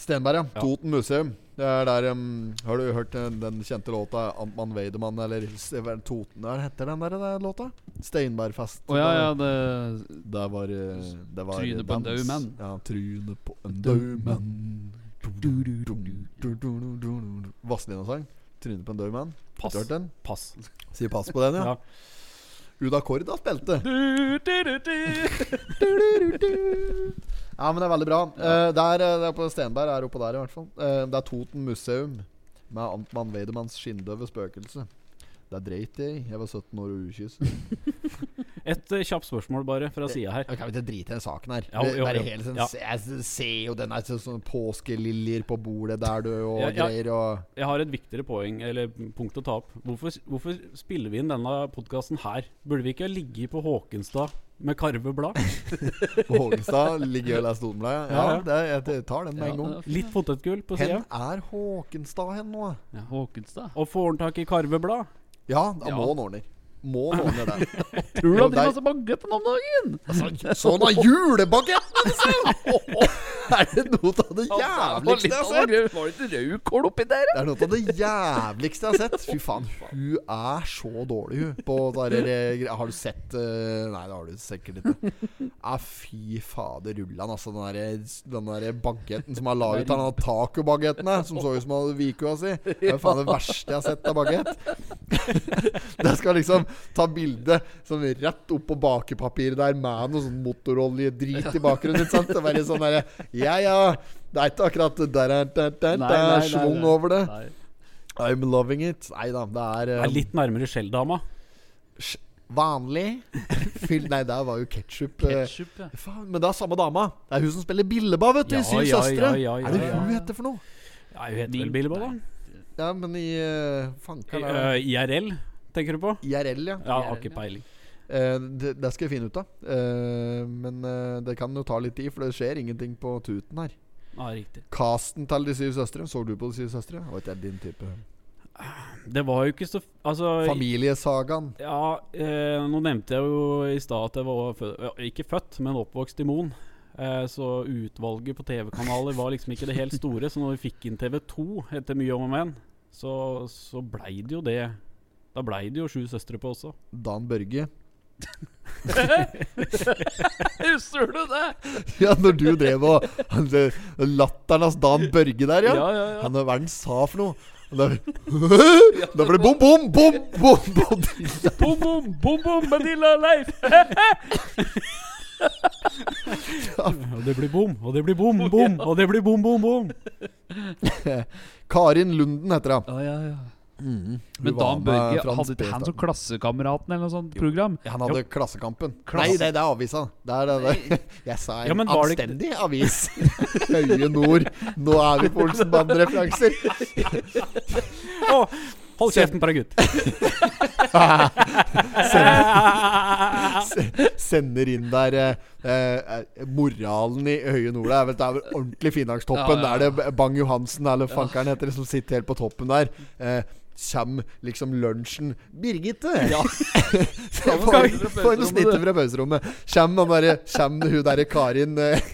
[SPEAKER 1] Stenberg, ja.
[SPEAKER 3] Ja.
[SPEAKER 1] Toten museum. Det er der um, Har du hørt den, den kjente låta Antmann Weidemann eller er det, Toten Hva heter den der, der låta? Steinbergfest.
[SPEAKER 2] Å ja, ja, det
[SPEAKER 1] Det var, eh, det var
[SPEAKER 2] Trynet på en død mann.
[SPEAKER 1] Ja, trynet på en død mann. Vazelina-sang. Trynet på en død mann.
[SPEAKER 3] Pass.
[SPEAKER 1] du hørt den?
[SPEAKER 3] Pass.
[SPEAKER 1] Sier pass på den, ja.
[SPEAKER 3] Ja.
[SPEAKER 1] Uda Korda spilte. Du, du, du, Ja, men det er veldig bra. Eh, det, er, eh, det er på Stenberg, er oppå der i hvert fall. Eh, det er Toten museum med Antmann Weidemanns skinndøve spøkelse. Det dreit jeg i. Jeg var 17 år og ukyss.
[SPEAKER 3] Et uh, kjapt spørsmål bare fra sida her.
[SPEAKER 1] Kan vi ikke drite i den saken her.
[SPEAKER 3] Jo, jo, jo.
[SPEAKER 1] hele sånn,
[SPEAKER 3] Ja.
[SPEAKER 1] Jeg ser jo den er sånn påskeliljer på bordet der, du, og
[SPEAKER 3] Ja, ja.
[SPEAKER 1] greier. Og
[SPEAKER 3] Jeg har et viktigere poeng, eller punkt å ta opp. Hvorfor, hvorfor spiller vi inn denne podkasten her? Burde vi ikke ha ligget på Håkenstad med Karve Blad?
[SPEAKER 1] på Håkenstad ligger og der Totenbladet. Ja,
[SPEAKER 3] Ja, ja.
[SPEAKER 1] det, er- jeg tar den med
[SPEAKER 2] Ja,
[SPEAKER 1] en gang.
[SPEAKER 3] Litt potetgull på
[SPEAKER 1] Hen
[SPEAKER 3] sida.
[SPEAKER 1] er Håkenstad hen nå?
[SPEAKER 2] Ja, Håkenstad.
[SPEAKER 3] Og får han tak i Karve Blad?
[SPEAKER 1] Ja, da
[SPEAKER 2] Ja.
[SPEAKER 1] må han ordne. Må ordne det.
[SPEAKER 2] Tror du han
[SPEAKER 1] er-
[SPEAKER 2] driver med bagetten om dagen?
[SPEAKER 1] Altså, sånn er julebagetten! Er det noe av det jævligste jeg har sett?
[SPEAKER 2] Var det ikke rødkål oppi der?
[SPEAKER 1] Det er noe av det jævligste jeg har sett. Fy faen, hun er så dårlig, hun. På der, eh, Har du sett eh, Nei, det har du sikkert ikke. Ja, fy fader rullan, altså. Den derre den der bagetten som har laget den der tacobagetten der, som så ut som han hadde vikua si. Det er faen det verste jeg har sett av bagett. Det skal liksom ta bilde sånn rett opp på bakepapiret der med noe sånn motorolje-drit i bakgrunnen. Ikke sant? Det er bare sånn derre Ja, ja. Det er ikke akkurat der, der, der,
[SPEAKER 2] Nei, nei, nei,
[SPEAKER 1] schwung over det. I'm loving it. Nei da, det er,
[SPEAKER 3] Er
[SPEAKER 1] eh,
[SPEAKER 3] litt nærmere Skjelldama.
[SPEAKER 1] vanlig. Fyll Nei, der var jo ketsjup. eh,
[SPEAKER 2] Ketchup, ja.
[SPEAKER 1] Faen, men det er samme dama. Det er hun som spiller Billeba, vet du. i
[SPEAKER 3] Ja,
[SPEAKER 1] Syv
[SPEAKER 3] ja,
[SPEAKER 1] søstre. er det
[SPEAKER 3] ja.
[SPEAKER 1] hun heter for noe?
[SPEAKER 3] Ja, hun heter vel Billeba, da.
[SPEAKER 1] Ja, men i uh,
[SPEAKER 3] I,
[SPEAKER 1] Fankeren er det
[SPEAKER 3] eh, IRL, tenker du på?
[SPEAKER 1] IRL, ja.
[SPEAKER 3] Ja, har ikke peiling.
[SPEAKER 1] Eh, det, det skal jeg finne ut av. Eh, men eh, det kan jo ta litt tid, for det skjer ingenting på tuten her.
[SPEAKER 3] Ja, riktig.
[SPEAKER 1] Casten til De syv søstre, så du på De syv søstre? Og det er din type
[SPEAKER 3] Det var jo ikke så Altså
[SPEAKER 1] Familiesagaen.
[SPEAKER 3] Ja, eh, nå nevnte jeg jo i stad at jeg var fød, ikke født, men oppvokst i Moen. Eh, så utvalget på TV-kanaler var liksom ikke det helt store. Så når vi fikk inn TV2 etter mye om og men, så, så blei det jo det. Da blei det jo Sju søstre på også.
[SPEAKER 1] Dan Børge.
[SPEAKER 2] Husker du det?
[SPEAKER 1] Ja, når du drev og han, det- Latteren hans Dan Børge der, ja.
[SPEAKER 2] Ja, ja, ja.
[SPEAKER 1] Han, hva er det han sa for noe? Da, da ble det bom, bom, bom, bom, bom.
[SPEAKER 2] Bom, bom, bom, bom, Manila Leif!
[SPEAKER 3] Og det blir bom, og det blir bom, bom, og det blir bom, bom, bom.
[SPEAKER 1] Karin Lunden heter hun.
[SPEAKER 2] Ja, ja, ja.
[SPEAKER 1] Mm.
[SPEAKER 2] Men Dan Børge, hadde ikke han som Klassekameraten eller noe sånt program?
[SPEAKER 1] Ja, Han hadde Klassekampen.
[SPEAKER 2] Klasse-
[SPEAKER 1] Nei, det, det er avisa. Det er det, det. Jeg sa en
[SPEAKER 3] Ja, anstendig det
[SPEAKER 1] avis. Høye Nord. Nå er vi på Olsenband-referanser.
[SPEAKER 3] oh. hold kjeften på deg, gutt.
[SPEAKER 1] Sender inn der eh, eh, Moralen i Høye Nord er vel, Det er vel ordentlig Finnmarkstoppen.
[SPEAKER 2] Ja, ja, ja.
[SPEAKER 1] Det er det Bang Johansen eller fankeren heter det som sitter helt på toppen der. Eh, Kjem liksom lunsjen Birgitte! Ja. for noe snitt fra pauserommet. Kjem han derre Kjem hun derre Karin eh,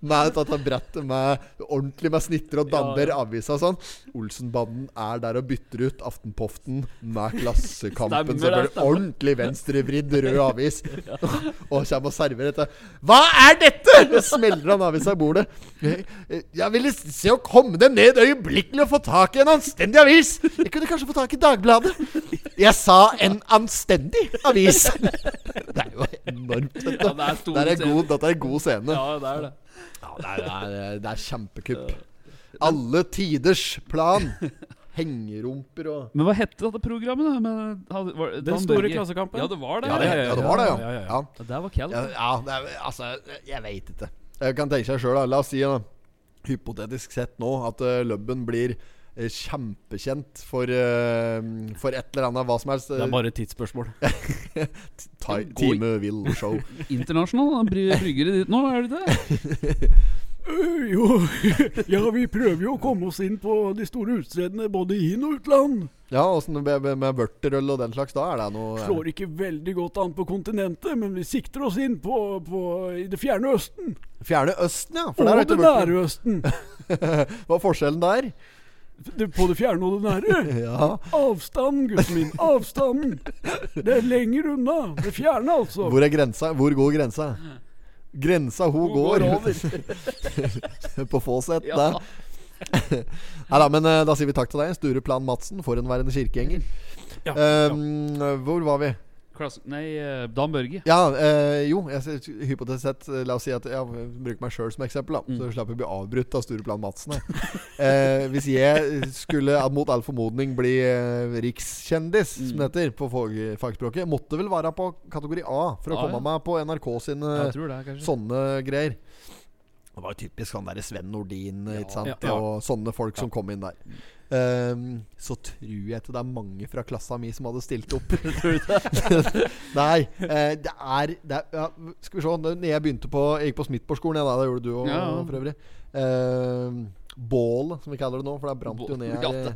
[SPEAKER 1] med dette brettet med ordentlig med snitter og danner avisa og sånn. Olsenbanden er der og bytter ut Aftenpoften med Klassekampen. Så blir det ordentlig venstrevridd rød avis. Og kommer og serverer dette. Hva er dette?! Smeller han avisa i bordet. Jeg ville se å komme dem ned øyeblikkelig og få tak i en anstendig avis. Jeg kunne kanskje få tak i Dagbladet. Jeg sa en anstendig avis. Det er jo enormt, vet du.
[SPEAKER 2] Ja, det er stor
[SPEAKER 1] er god, dette er god scene.
[SPEAKER 2] Ja, det er det.
[SPEAKER 1] Ja, det, er, det, er, det er kjempekupp. Alle tiders plan. Hengerumper og
[SPEAKER 2] Men hva hette dette programmet? da? Men, hadde, var,
[SPEAKER 3] Den store? Klassekampen.
[SPEAKER 2] Ja, det var det.
[SPEAKER 1] Ja, det, ja, det var det, ja.
[SPEAKER 3] ja, ja, ja.
[SPEAKER 1] ja.
[SPEAKER 2] Ja, Der var Cal.
[SPEAKER 1] Ja, ja det er, altså Jeg veit ikke. Jeg kan tenke seg sjøl, La oss si, da, hypotetisk sett nå, at uh, Lubben blir kjempekjent for, eh, for et eller annet, hva som helst.
[SPEAKER 3] Det er bare et tidsspørsmål.
[SPEAKER 1] Ti- Time Will Show.
[SPEAKER 2] Internasjonal bry- bryggeri ditt nå, er det det?
[SPEAKER 4] Uh, jo, ja, vi prøver jo å komme oss inn på de store utstedene både i inn- og utland.
[SPEAKER 1] Ja, åssen med, med, med vørterøl og den slags, da er det noe
[SPEAKER 4] Slår ikke veldig godt an på kontinentet, men vi sikter oss inn på, på i det fjerne Østen.
[SPEAKER 1] Fjerne Østen, ja. For der
[SPEAKER 4] Og
[SPEAKER 1] er
[SPEAKER 4] det nære Østen.
[SPEAKER 1] Hva er forskjellen der?
[SPEAKER 4] Det, på det fjerne og det nære.
[SPEAKER 1] Ja.
[SPEAKER 4] Avstanden, gutten min. Avstanden. Det er lenger unna. Det fjerne, altså.
[SPEAKER 1] Hvor er grensa? Hvor går grensa? Grensa, hun går. går på Fåset,
[SPEAKER 2] Ja.
[SPEAKER 1] det. Nei da, men eh, da sier vi takk til deg, Sture Plan Madsen, forhenværende kirkegjenger.
[SPEAKER 3] Ja,
[SPEAKER 1] Um, Hvor var vi?
[SPEAKER 2] Klasse, nei, eh, Dan Børge.
[SPEAKER 1] Ja, eh, jo, jeg, hypotetisk sett eh, La oss si at jeg bruker meg sjøl som eksempel, da
[SPEAKER 2] Mm.
[SPEAKER 1] så slipper jeg å bli avbrutt av Stureplan Madsen. eh, hvis jeg skulle eh, mot all formodning bli eh, rikskjendis, som
[SPEAKER 2] Mm.
[SPEAKER 1] det heter på fagspråket, måtte vel være på kategori A for å
[SPEAKER 2] A,
[SPEAKER 1] komme
[SPEAKER 2] ja.
[SPEAKER 1] meg på NRK sine
[SPEAKER 2] det,
[SPEAKER 1] sånne greier. Det var jo typisk han der Sven Nordin sant?
[SPEAKER 3] Ja.
[SPEAKER 1] og sånne folk som kom inn der. Ehm, så tror jeg ikke det er mange fra klassa mi som hadde stilt opp. Nei. Uh, det er, det er ja, Skal vi se. Når jeg begynte på Jeg gikk på Smithborgskolen, da. Det gjorde du òg,
[SPEAKER 2] Ja, ja.
[SPEAKER 1] for øvrig. Uh, Bål, som vi kaller det nå, for det brant jo ned her.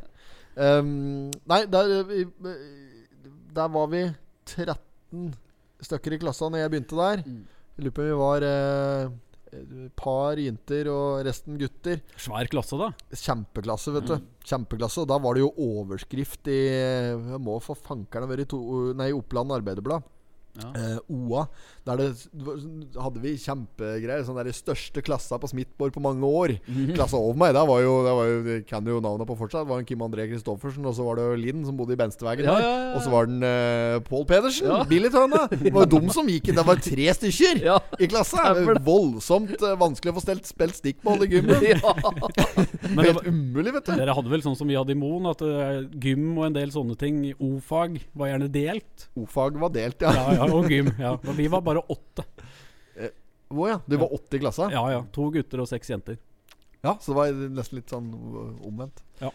[SPEAKER 1] Ehm, nei, der, der var vi 13 stykker i klassa når jeg begynte der.
[SPEAKER 2] Mm.
[SPEAKER 1] Jeg lurer på om vi var eh, et par jenter og resten gutter.
[SPEAKER 3] Svær klasse, da.
[SPEAKER 1] Kjempeklasse, vet du.
[SPEAKER 2] Mm.
[SPEAKER 1] Kjempeklasse. Og da var det jo overskrift i må for fankeren ha vært i to, Nei, Oppland Arbeiderblad.
[SPEAKER 2] Ja.
[SPEAKER 1] Eh, OA. Der det, hadde vi kjempegreier. Sånn der største klassa på Smithborg på mange år. Klassa over meg, da var jo, der var jo det kan jo navnet på fortsatt. Det var en Kim André Christoffersen, og så var det Linn som bodde i Benstevegen.
[SPEAKER 2] Ja, ja, ja.
[SPEAKER 1] Og så var den uh, Pål Pedersen.
[SPEAKER 2] Ja.
[SPEAKER 1] Billigtønna. Det var jo dum som gikk inn. Det var tre stykker i klassa. Voldsomt eh, vanskelig å få stelt, spilt stikkball i gymmen.
[SPEAKER 2] ja.
[SPEAKER 3] Men det
[SPEAKER 1] Helt umulig, vet du.
[SPEAKER 3] dere hadde vel sånn som vi hadde i Moen, at uh, gym og en del sånne ting, O-fag, var gjerne delt?
[SPEAKER 1] O-fag var delt, ja.
[SPEAKER 3] Ja, ja, og gym. ja Men vi var bare åtte.
[SPEAKER 1] Å ja. Du var 80 i klassa?
[SPEAKER 3] Ja ja. To gutter og seks jenter.
[SPEAKER 1] Ja, så det var nesten litt sånn omvendt.
[SPEAKER 3] Ja.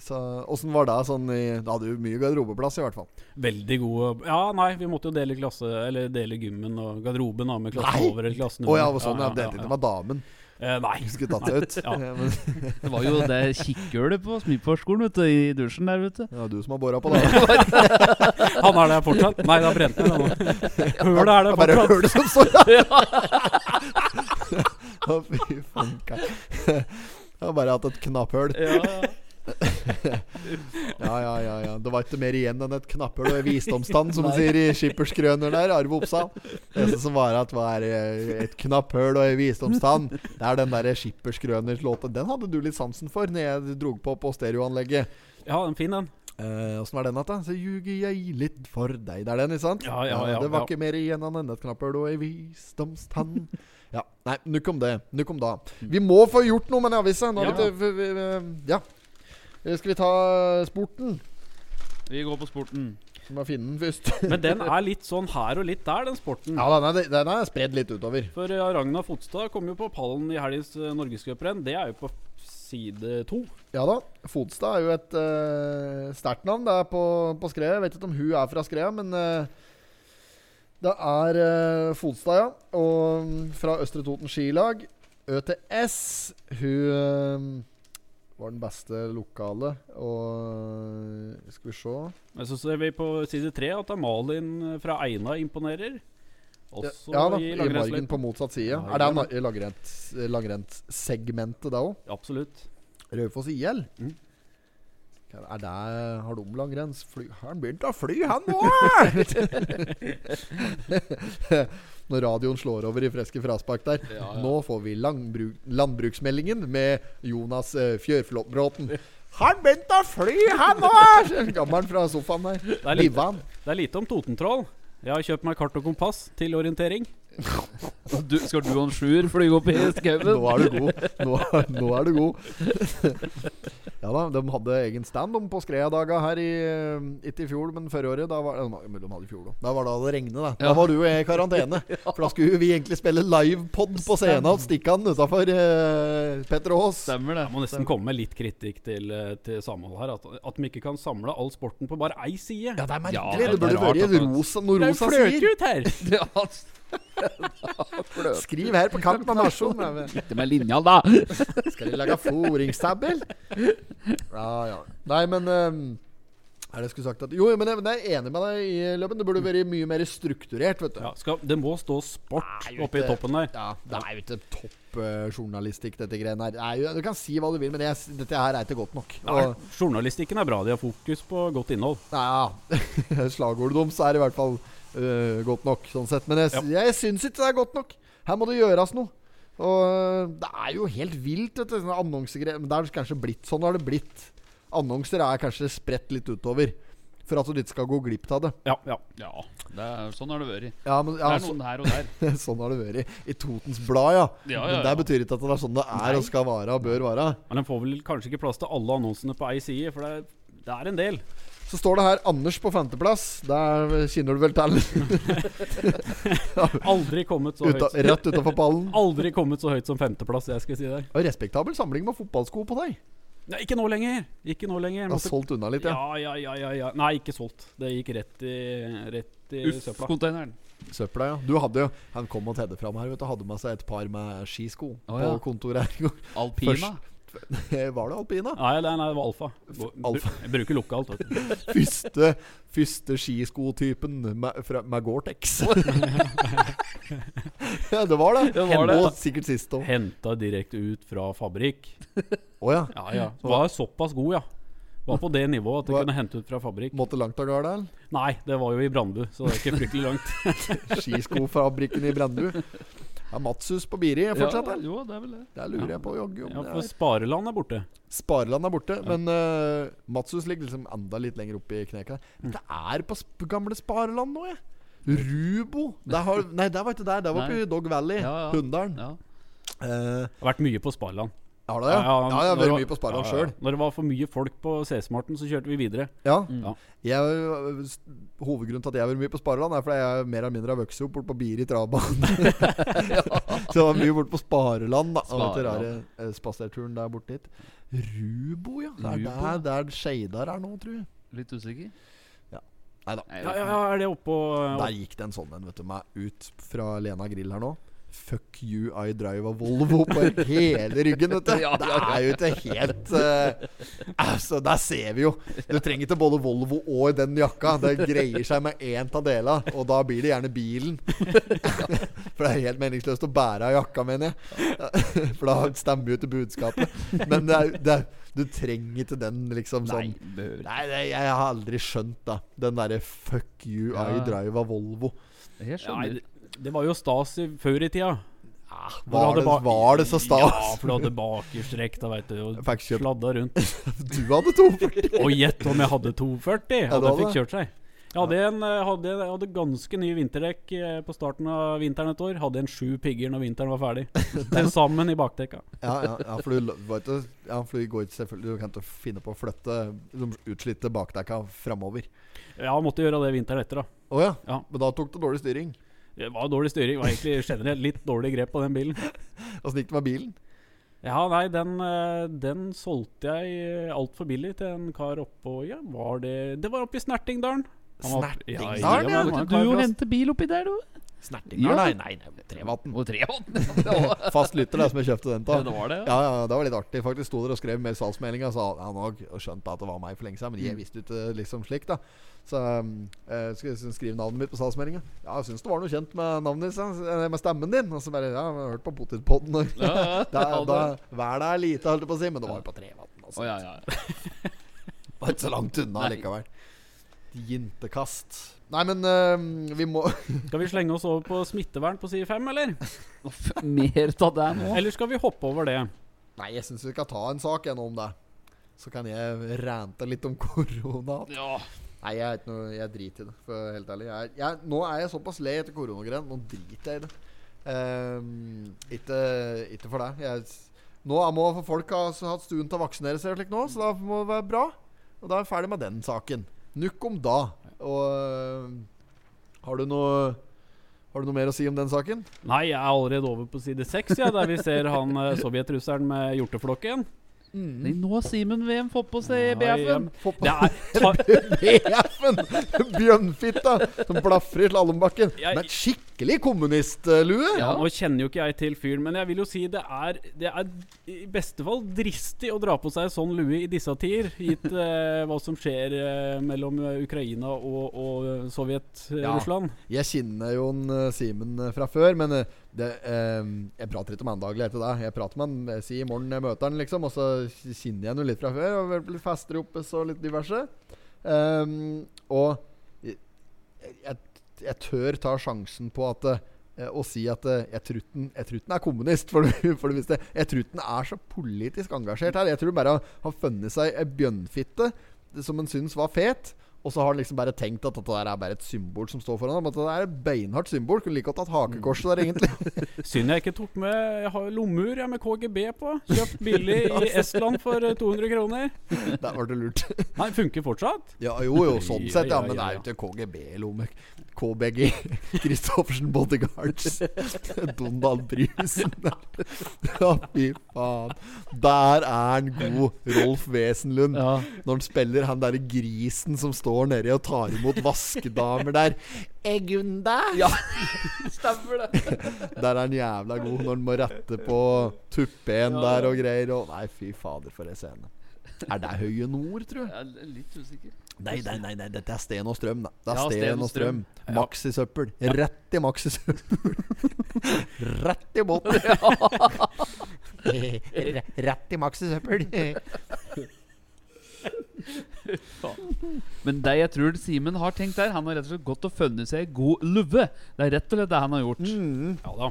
[SPEAKER 1] Så åssen var det sånn i Da hadde du mye garderobeplass, i hvert fall.
[SPEAKER 3] Veldig gode Ja, nei, vi måtte jo dele klasse Eller dele gymmen og garderoben da med klassen
[SPEAKER 1] Nei!
[SPEAKER 3] over eller klassen
[SPEAKER 1] Å
[SPEAKER 3] Oh,
[SPEAKER 1] ja, det var sånn, ja, det, det var damen
[SPEAKER 3] Eh, nei.
[SPEAKER 1] Vi skulle tatt seg ut.
[SPEAKER 3] Ja.
[SPEAKER 2] Det var jo det kikkhullet på vet du, i dusjen der, vet du.
[SPEAKER 1] det du som har bora på det.
[SPEAKER 3] Han er der fortsatt? Nei, det har brent ned. nå. Hølet er
[SPEAKER 1] Det
[SPEAKER 3] der
[SPEAKER 1] fortsatt. bare hølet som står der. Å, fy fanken. Jeg har bare hatt et knapphull. Ja, ja, ja, ja. ja Det var ikke mer igjen enn et knapphull og visdomstann, som de sier i Skipperskrøner der. Arve Oppsal. Det eneste som var at var eh, et knapphull og en visdomstann. Det er den der Skipperskrøners låta. Den hadde du litt sansen for når jeg dro på på stereoanlegget.
[SPEAKER 3] Ja, den fin den.
[SPEAKER 1] Åssen var den igjen, da? Så ljuger jeg litt for deg. Det er den, ikke sant?
[SPEAKER 3] Ja, ja, ja,
[SPEAKER 1] det var ikke mer igjen enn et knapphull og ei visdomstann. ja. Nei, nukk om det. Nukk om da. Vi må få gjort noe med den avisa. Nå har
[SPEAKER 2] Ja.
[SPEAKER 1] vi vi- Ja. Eh, Skal vi ta sporten?
[SPEAKER 2] Vi går på sporten.
[SPEAKER 1] Vi må finne den først.
[SPEAKER 3] Men den er litt sånn her og litt der, den sporten.
[SPEAKER 1] ja, den er, den er spredd litt utover.
[SPEAKER 3] For uh, Ragna Fotstad kom jo på pallen i helgens uh, norgescuprenn. Det er jo på side to.
[SPEAKER 1] Ja da. Fotstad er jo et uh, sterkt navn. Det er på, på skredet. Jeg vet ikke om hun er fra skredet, men uh, det er uh, Fotstad, ja. Og mm, fra Østre Toten skilag. ØTS. Hun eh, var den beste lokale. Og Skal vi se
[SPEAKER 3] Men så ser vi på side tre at Malin fra Eina imponerer. Også
[SPEAKER 1] Ja da,
[SPEAKER 3] i
[SPEAKER 1] i margen på motsatt side.
[SPEAKER 3] Ja,
[SPEAKER 1] er det langrennssegmentet da òg?
[SPEAKER 3] Absolutt.
[SPEAKER 1] Raufoss IL?
[SPEAKER 3] Mm.
[SPEAKER 1] Er det Har de langrennsfly Har han begynt å fly, han nå? Når radioen slår over i friske fraspark der. Nå får vi landbruksmeldingen med Jonas uh, Fjørflåtbråten. Han begynte å fly, han nå? Gammelen fra sofaen der.
[SPEAKER 3] er
[SPEAKER 1] lite,
[SPEAKER 3] Det er lite om Totentroll. Jeg har kjøpt meg kart og kompass til orientering.
[SPEAKER 2] Du, skal du og en sjuer flyge opp i skauen?
[SPEAKER 1] Nå er du god. Nå, nå er du god. ja da, de hadde egen stand om på Skreia-daga her i eh, Ikke i fjor, men forrige året. Da var, eh, de hadde i fjor da. da var det det regnet, da. Da var du i karantene. For da skulle vi egentlig spille livepod på scenen Stikke han utafor uh, Petter Aas.
[SPEAKER 2] Stemmer det.
[SPEAKER 3] Jeg må nesten komme med litt kritikk til, uh, til Samhold her. At, at de ikke kan samle all sporten på bare ei side.
[SPEAKER 1] Ja, det er merkelig.
[SPEAKER 2] Ja,
[SPEAKER 1] det
[SPEAKER 2] det
[SPEAKER 1] burde vært
[SPEAKER 2] noe
[SPEAKER 1] rosa, sier
[SPEAKER 3] Det er
[SPEAKER 1] fløtrut
[SPEAKER 3] ut her!
[SPEAKER 1] Skriv her på kanten av nasjonen.
[SPEAKER 2] Ikke med linjal, da.
[SPEAKER 1] Skal de lage foringstabell? Ja, ja. Nei, men um, Er det jeg skulle sagt at Jo, men jeg, jeg er enig med deg i løpet. Det burde vært mye mer strukturert, vet du.
[SPEAKER 3] Ja, skal, det må stå sport oppe i toppen der.
[SPEAKER 1] Ja, det er jo ikke toppjournalistikk, dette greiene her. Er jo, du kan si hva du vil, men jeg, dette her er ikke godt nok.
[SPEAKER 3] Nei, journalistikken er bra. De har fokus på godt innhold.
[SPEAKER 1] ja. Slagordet deres er i hvert fall øh, godt nok, sånn sett. Men jeg, jeg syns ikke det er godt nok. Her må det gjøres noe. Og øh, det er jo helt vilt, vet du. Annonsegreier. Men det er kanskje blitt sånn har det blitt. Annonser er kanskje spredt litt utover. For at du ikke skal gå glipp av det.
[SPEAKER 3] Ja, ja.
[SPEAKER 2] Ja, det er, sånn har det vært.
[SPEAKER 1] Ja, men,
[SPEAKER 2] Det er noen her og der.
[SPEAKER 1] sånn har det vært. I Totens Blad, ja.
[SPEAKER 2] Ja, ja,
[SPEAKER 1] Men det betyr ikke at det er sånn det er og skal være og bør være.
[SPEAKER 3] Men den får vel kanskje ikke plass til alle annonsene på ei side, for det er, det er en del.
[SPEAKER 1] Så står det her Anders på femteplass. Der kjenner du vel til.
[SPEAKER 3] Aldri kommet så
[SPEAKER 1] Uta,
[SPEAKER 3] høyt
[SPEAKER 1] rett utafor pallen.
[SPEAKER 3] Aldri kommet så høyt som femteplass, jeg skal si der.
[SPEAKER 1] Og respektabel samling med fotballsko på deg.
[SPEAKER 3] Nei, ikke nå lenger! Ikke nå lenger.
[SPEAKER 1] Du har solgt unna litt, ja.
[SPEAKER 3] ja, ja, ja, ja, ja. Nei, ikke solgt. Det gikk rett i, rett i søpla.
[SPEAKER 2] Uff-containeren.
[SPEAKER 1] Søpla, ja. Du hadde jo Han kom og tedde fram her, vet du. Hadde med seg et par med skisko
[SPEAKER 2] ja.
[SPEAKER 1] på kontoret her i går.
[SPEAKER 2] Alpina.
[SPEAKER 1] Var det alpina?
[SPEAKER 3] Nei, nei, nei, det var alfa.
[SPEAKER 1] Alfa.
[SPEAKER 3] Jeg bruker lokalt.
[SPEAKER 1] Første, første skiskotypen med, fra- med Gore-Tex. ja, det var det.
[SPEAKER 2] Det var det.
[SPEAKER 1] Og sikkert sist òg.
[SPEAKER 3] Henta direkte ut fra fabrikk.
[SPEAKER 1] Oh, ja.
[SPEAKER 3] Ja, ja. Var såpass god, ja. Var på det nivået at du kunne hente ut fra fabrikk.
[SPEAKER 1] Måtte langt av gårde?
[SPEAKER 3] Nei, det var jo i Brandbu, så det er ikke fryktelig langt.
[SPEAKER 1] Skiskofabrikken i Brandbu. Er Matshus på Biri fortsatt,
[SPEAKER 2] ja, jo, det er vel det.
[SPEAKER 1] Der lurer jeg på jogge om
[SPEAKER 3] Ja, for Spareland er borte.
[SPEAKER 1] Spareland er borte, men uh, Matshus ligger liksom enda litt lenger oppe i kneka. Men det er på sp gamle Spareland nå, jeg. Rubo der har, Nei, der var ikke der. Der var på Dog Valley.
[SPEAKER 2] Ja, ja.
[SPEAKER 1] Hunndalen.
[SPEAKER 2] Ja.
[SPEAKER 1] Eh,
[SPEAKER 3] Har vært mye på Spareland.
[SPEAKER 1] Har du det? Ja, ja, jeg har vært mye på Sparland
[SPEAKER 3] ja, ja.
[SPEAKER 1] sjøl.
[SPEAKER 3] Når det var for mye folk på C-smarten, så kjørte vi videre.
[SPEAKER 1] Ja.
[SPEAKER 3] Ja.
[SPEAKER 1] Jeg, hovedgrunnen til at jeg har vært mye på Spareland, er fordi jeg mer eller mindre har vokst opp borte på Biri travbane. Så jeg var mye borte på Spareland. Da. Og til eh, spaserturen der borte dit. Rubo, ja. Det er
[SPEAKER 2] Rubo,
[SPEAKER 1] der, der Skeidar er nå, tror jeg.
[SPEAKER 2] Litt usikker?
[SPEAKER 1] Nei da.
[SPEAKER 3] Ja, ja, ja, er det oppå
[SPEAKER 1] Der gikk det en sånn en, vet du, meg ut fra Lena Grill her nå. Fuck you, I drive a Volvo på hele ryggen, vet du. Det er jo ikke helt uh, Altså, der ser vi jo. Du trenger ikke både Volvo og den jakka. Det greier seg med én av delene, og da blir det gjerne bilen. For det er helt meningsløst å bære av jakka, mener jeg. For da stemmer jo ikke budskapet. Men det er, det er, du trenger ikke den liksom sånn
[SPEAKER 2] Nei.
[SPEAKER 1] Nei, det, jeg har aldri skjønt da Den derre 'fuck you, I drive a Volvo'.
[SPEAKER 2] Jeg skjønner.
[SPEAKER 3] Det, det var jo stas i, før i tida.
[SPEAKER 1] Var det, var det så stas?
[SPEAKER 3] Ja, for du hadde bakerstrekk, da, veit du. Og sladda rundt.
[SPEAKER 1] Du hadde 240!
[SPEAKER 3] Og gjett om jeg hadde 240!
[SPEAKER 1] Ja,
[SPEAKER 3] Hadde
[SPEAKER 1] du
[SPEAKER 3] jeg fikk kjørt seg. Jeg hadde, en, eh, hadde, hadde ganske nye vinterdekk eh, på starten av vinteren et år. Hadde en sju pigger når vinteren var ferdig. Til sammen i bakdekka.
[SPEAKER 1] Ja, ja, ja, for du, vet du, ja, for du går ikke selvfølgelig Du kan ikke finne på å flytte de utslitte bakdekka framover.
[SPEAKER 3] Ja, måtte gjøre det vinteren etter, da.
[SPEAKER 1] Å ja.
[SPEAKER 3] Ja.
[SPEAKER 1] Men da tok du dårlig styring.
[SPEAKER 3] Det var dårlig styring. Det var egentlig generelt litt dårlig grep på den bilen.
[SPEAKER 1] Åssen gikk det med bilen?
[SPEAKER 3] Ja, nei, den, eh, den solgte jeg altfor billig til en kar oppå Ja, var det Det var oppe i Snertingdalen.
[SPEAKER 1] Snertingdalen,
[SPEAKER 3] ja,
[SPEAKER 1] ja.
[SPEAKER 3] ja,
[SPEAKER 2] var du og
[SPEAKER 3] fra-
[SPEAKER 2] bil oppi der, du?
[SPEAKER 1] Snertinga?
[SPEAKER 2] Ja.
[SPEAKER 1] Nei, nei, nei, Trevatn.
[SPEAKER 2] Og Trevatn.
[SPEAKER 1] Fast lytter, det som jeg kjøpte den
[SPEAKER 2] Ja,
[SPEAKER 1] av.
[SPEAKER 2] det var det, ja.
[SPEAKER 1] Ja, ja, det var litt artig. Faktisk sto der og skrev med salgsmeldinga. sa han òg skjønte at det var meg for lenge siden. Men jeg visste ikke liksom slik, da. Så um, eh, skal jeg skrive navnet mitt på salgsmeldinga. Ja, jeg syns det var noe kjent med navnet ditt. Eh, med stemmen din. Og så bare Ja, jeg har hørt på Potetpodden. òg.
[SPEAKER 2] Ja, ja, ja,
[SPEAKER 1] da,
[SPEAKER 2] det-
[SPEAKER 1] er lite, holdt jeg på å si. Men det var jo på Trevatn. Altså.
[SPEAKER 2] Å, ja, ja,
[SPEAKER 1] var ikke så langt unna likevel. Jintekast. Nei, men uh, vi må
[SPEAKER 3] Skal vi slenge oss over på smittevern på side fem, eller?
[SPEAKER 2] Mer av det nå?
[SPEAKER 3] Eller skal vi hoppe over det?
[SPEAKER 1] Nei, jeg syns vi skal ta en sak gjennom om det. Så kan jeg rante litt om korona.
[SPEAKER 2] Ja.
[SPEAKER 1] Nei, jeg, er ikke noe, jeg driter i det, for helt ærlig. Jeg, jeg, nå er jeg såpass lei etter koronagreiene. Nå driter jeg i det. Ehm, ikke, ikke for deg. Jeg, nå må folk ha hatt stuen til å vaksinere seg, slik nå, så da må det være bra. Og da er jeg ferdig med den saken. Nukk om da. Og har du noe Har du noe mer å si om den saken?
[SPEAKER 3] Nei, jeg er allerede over på side seks, ja, der vi ser han eh, sovjetrusseren med hjorteflokken.
[SPEAKER 2] Nei, nå Simen VM fått på seg BF-en.
[SPEAKER 1] BF-en! Bjørnfitta som blafrer i slalåmbakken. Men skikkelig kommunistlue.
[SPEAKER 3] Ja, Nå kjenner jo ikke jeg til fyren, men jeg vil jo si det er, det er i beste fall dristig å dra på seg sånn lue i disse tider, gitt eh, hva som skjer eh, mellom eh, Ukraina og, og Sovjet-Russland.
[SPEAKER 1] Jeg kjenner jo en, eh, Simen eh, fra før, men eh, det, eh, jeg prater ikke med han daglig etter det. Jeg prater med han eh, si i morgen jeg møter han, liksom, og så kjenner jeg han litt fra før. Og blir fester oppe så litt diverse. Um, og jeg, jeg, jeg tør ta sjansen på at eh, å si at eh, jeg tror den er kommunist. For, for det visste, jeg tror den er så politisk engasjert her. Jeg tror bare han har funnet seg ei bjønnfitte som han syns var fet. Og så har han liksom bare tenkt at dette der er bare et symbol som står foran ham. At det er et beinhardt symbol. Kunne like godt hatt hakekorset der, egentlig.
[SPEAKER 3] Synd jeg ikke tok med Jeg har lommeur jeg, med KGB på. Kjøpt billig i Estland for eh, 200 kroner.
[SPEAKER 1] Der ble det lurt.
[SPEAKER 3] Nei, funker fortsatt.
[SPEAKER 1] Ja, jo, jo, sånn
[SPEAKER 3] Ja,
[SPEAKER 1] sett, ja. Men det er jo ikke KGB-lomme. KBG. Kristoffersen Bodyguards. Donald Brusen. Ja, fy faen. Der er han god, Rolf Wesenlund.
[SPEAKER 2] Ja.
[SPEAKER 1] Når han spiller han derre grisen som står nedi og tar imot vaskedamer der. Egunda!
[SPEAKER 2] Ja, stemmer det.
[SPEAKER 1] Der er han jævla god når han må rette på tuppen
[SPEAKER 2] Ja.
[SPEAKER 1] der og greier. Og nei, fy fader, for ei scene. Er det Høye Nord, tror jeg?
[SPEAKER 2] Jeg er litt usikker.
[SPEAKER 1] Nei, nei, nei, nei, dette er Sten og Strøm. Da. Det er
[SPEAKER 2] Ja,
[SPEAKER 1] Sten,
[SPEAKER 2] Sten og
[SPEAKER 1] Strøm.
[SPEAKER 2] Strøm.
[SPEAKER 1] Maxisøppel. Rett i maxisøppel. Rett i båten. Rett i maxisøppel.
[SPEAKER 2] Men det jeg tror Simen har tenkt der, han har rett og slett gått og funnet seg en god lue. Det er rett og slett det han har gjort.
[SPEAKER 1] Mm.
[SPEAKER 3] Ja da.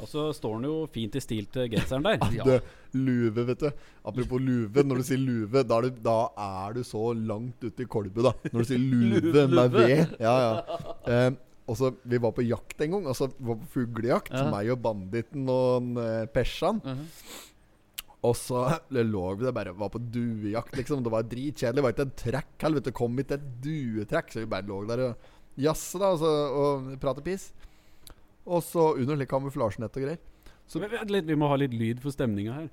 [SPEAKER 3] Og så står den jo fint i stil til genseren der.
[SPEAKER 2] Ja.
[SPEAKER 1] Du, luve, vet du. Apropos luve. Når du sier luve, da er du, da er du så langt ute i kolbu, da. Når du sier luve med ved. Ja, ja. Eh, og så, Vi var på jakt en gang. Altså, vi var på fuglejakt.
[SPEAKER 2] Ja.
[SPEAKER 1] Meg og banditten og uh, Persan.
[SPEAKER 2] Uh Mhm.
[SPEAKER 1] Og så lå vi der bare var på duejakt, liksom. Det var dritkjedelig. Det var ikke en trekk. Helvete, kom ikke et duetrekk. Så vi bare lå der og jazza da, og, så, og prate piss. Og så under litt kamuflasjenett og greier. Så-
[SPEAKER 3] Vent litt, vi må ha litt lyd for stemninga her.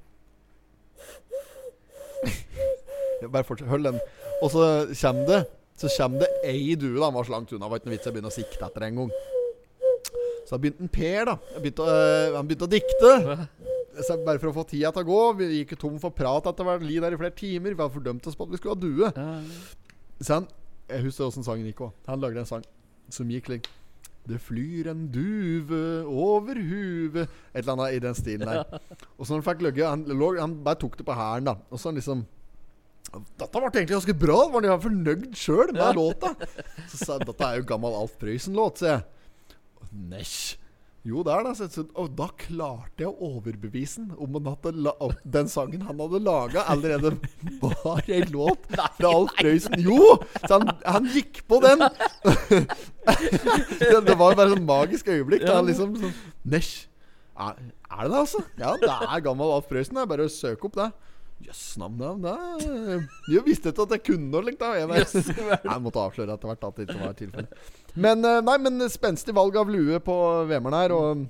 [SPEAKER 1] Bare fortsett, hold den. Og så kommer det Så kommer det ei due, da. Han var så langt unna. det Var ikke noe vits i å begynne å sikte etter en gang. Så da begynte en Per, da. Begynte, å, øh, han begynte å dikte. Så bare for å få tida til å gå. Vi gikk jo tom for prat etter hvert. Li der i flere timer. Vi hadde fordømt oss på at vi skulle ha due. Så han Jeg husker åssen sangen gikk òg. Han lagde en sang som gikk litt Det flyr en duve over huvet Et eller annet i den stilen der. Og så når han fikk løgge han, han bare tok det på hæren, da. Og så han liksom dette ble egentlig ganske bra. Var de fornøyd sjøl med låta? Så sa jeg dette er jo gammel Alf Prøysen-låt, sier jeg. Nesj. Jo, det er det. Så, og da klarte jeg å overbevise ham om at den sangen han hadde laga, allerede var ei låt fra Alf Prøysen. Jo! Så han, han gikk på den. det, det var bare sånn magisk øyeblikk. Da, liksom sånn Nesj. Er, er det det, altså? Ja, det er gammel Alf Prøysen. Det er bare å søke opp det. Jøss, navn, navn Jeg visste ikke at jeg kunne noe slikt. da. Jeg, måtte avsløre etter hvert at det ikke var tilfellet. Men eh, nei, men spenstig valg av lue på Vemern her. Og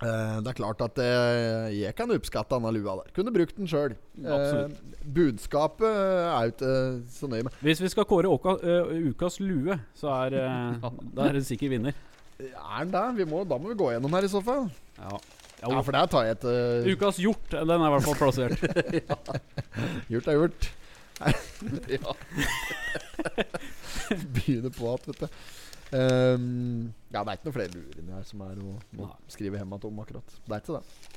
[SPEAKER 1] eh, det er klart at eh, jeg kan oppskatte denne lua der. Kunne brukt den sjøl.
[SPEAKER 3] Absolutt.
[SPEAKER 1] budskapet er jo ikke så nøye med.
[SPEAKER 3] Hvis vi skal kåre åka, ø, ukas lue, så er, det sikker vinner.
[SPEAKER 1] Er den det? Da må vi gå gjennom her i så fall.
[SPEAKER 3] Ja.
[SPEAKER 1] Ja, for der tar jeg et uh,
[SPEAKER 3] Ukas hjort, den er i hvert fall plassert.
[SPEAKER 1] Hjort er gjort. Begynner på at, vet du. Um, ja, det er ikke noen flere lurer inni her som er å, å skrive hjem om, akkurat. Det er ikke det.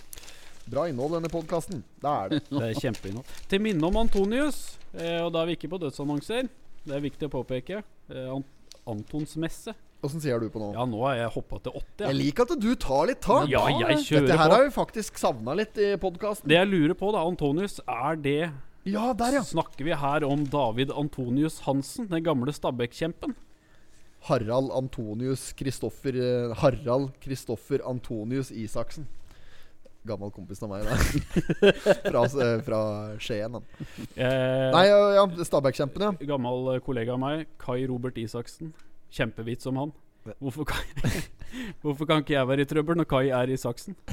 [SPEAKER 1] Bra innhold, denne podkasten. Det er det.
[SPEAKER 3] Det er kjempeinnhold. Til minne om Antonius, eh, og da er vi ikke på dødsannonser, det er viktig å påpeke, eh, An Antons messe.
[SPEAKER 1] Åssen sier du på nå?
[SPEAKER 3] Ja, nå har jeg hoppa til åtte.
[SPEAKER 1] Jeg liker at du tar litt tak.
[SPEAKER 3] ja, jeg kjører
[SPEAKER 1] Dette her
[SPEAKER 3] på.
[SPEAKER 1] har vi faktisk savna litt i podkasten.
[SPEAKER 3] Det jeg lurer på, da, Antonius, er det
[SPEAKER 1] Ja, der, ja.
[SPEAKER 3] Snakker vi her om David Antonius Hansen, den gamle Stabæk-kjempen?
[SPEAKER 1] Harald Antonius Kristoffer eh, Harald Kristoffer Antonius Isaksen. Gammel kompis av meg, da. fra, eh, fra Skien. Han.
[SPEAKER 3] Eh,
[SPEAKER 1] Nei, ja, ja Stabæk-kjempen, ja.
[SPEAKER 3] Gammel kollega av meg, Kai Robert Isaksen. Kjempevits om han. Hvorfor kan, hvorfor kan ikke jeg være i trøbbel når Kai er i saksen?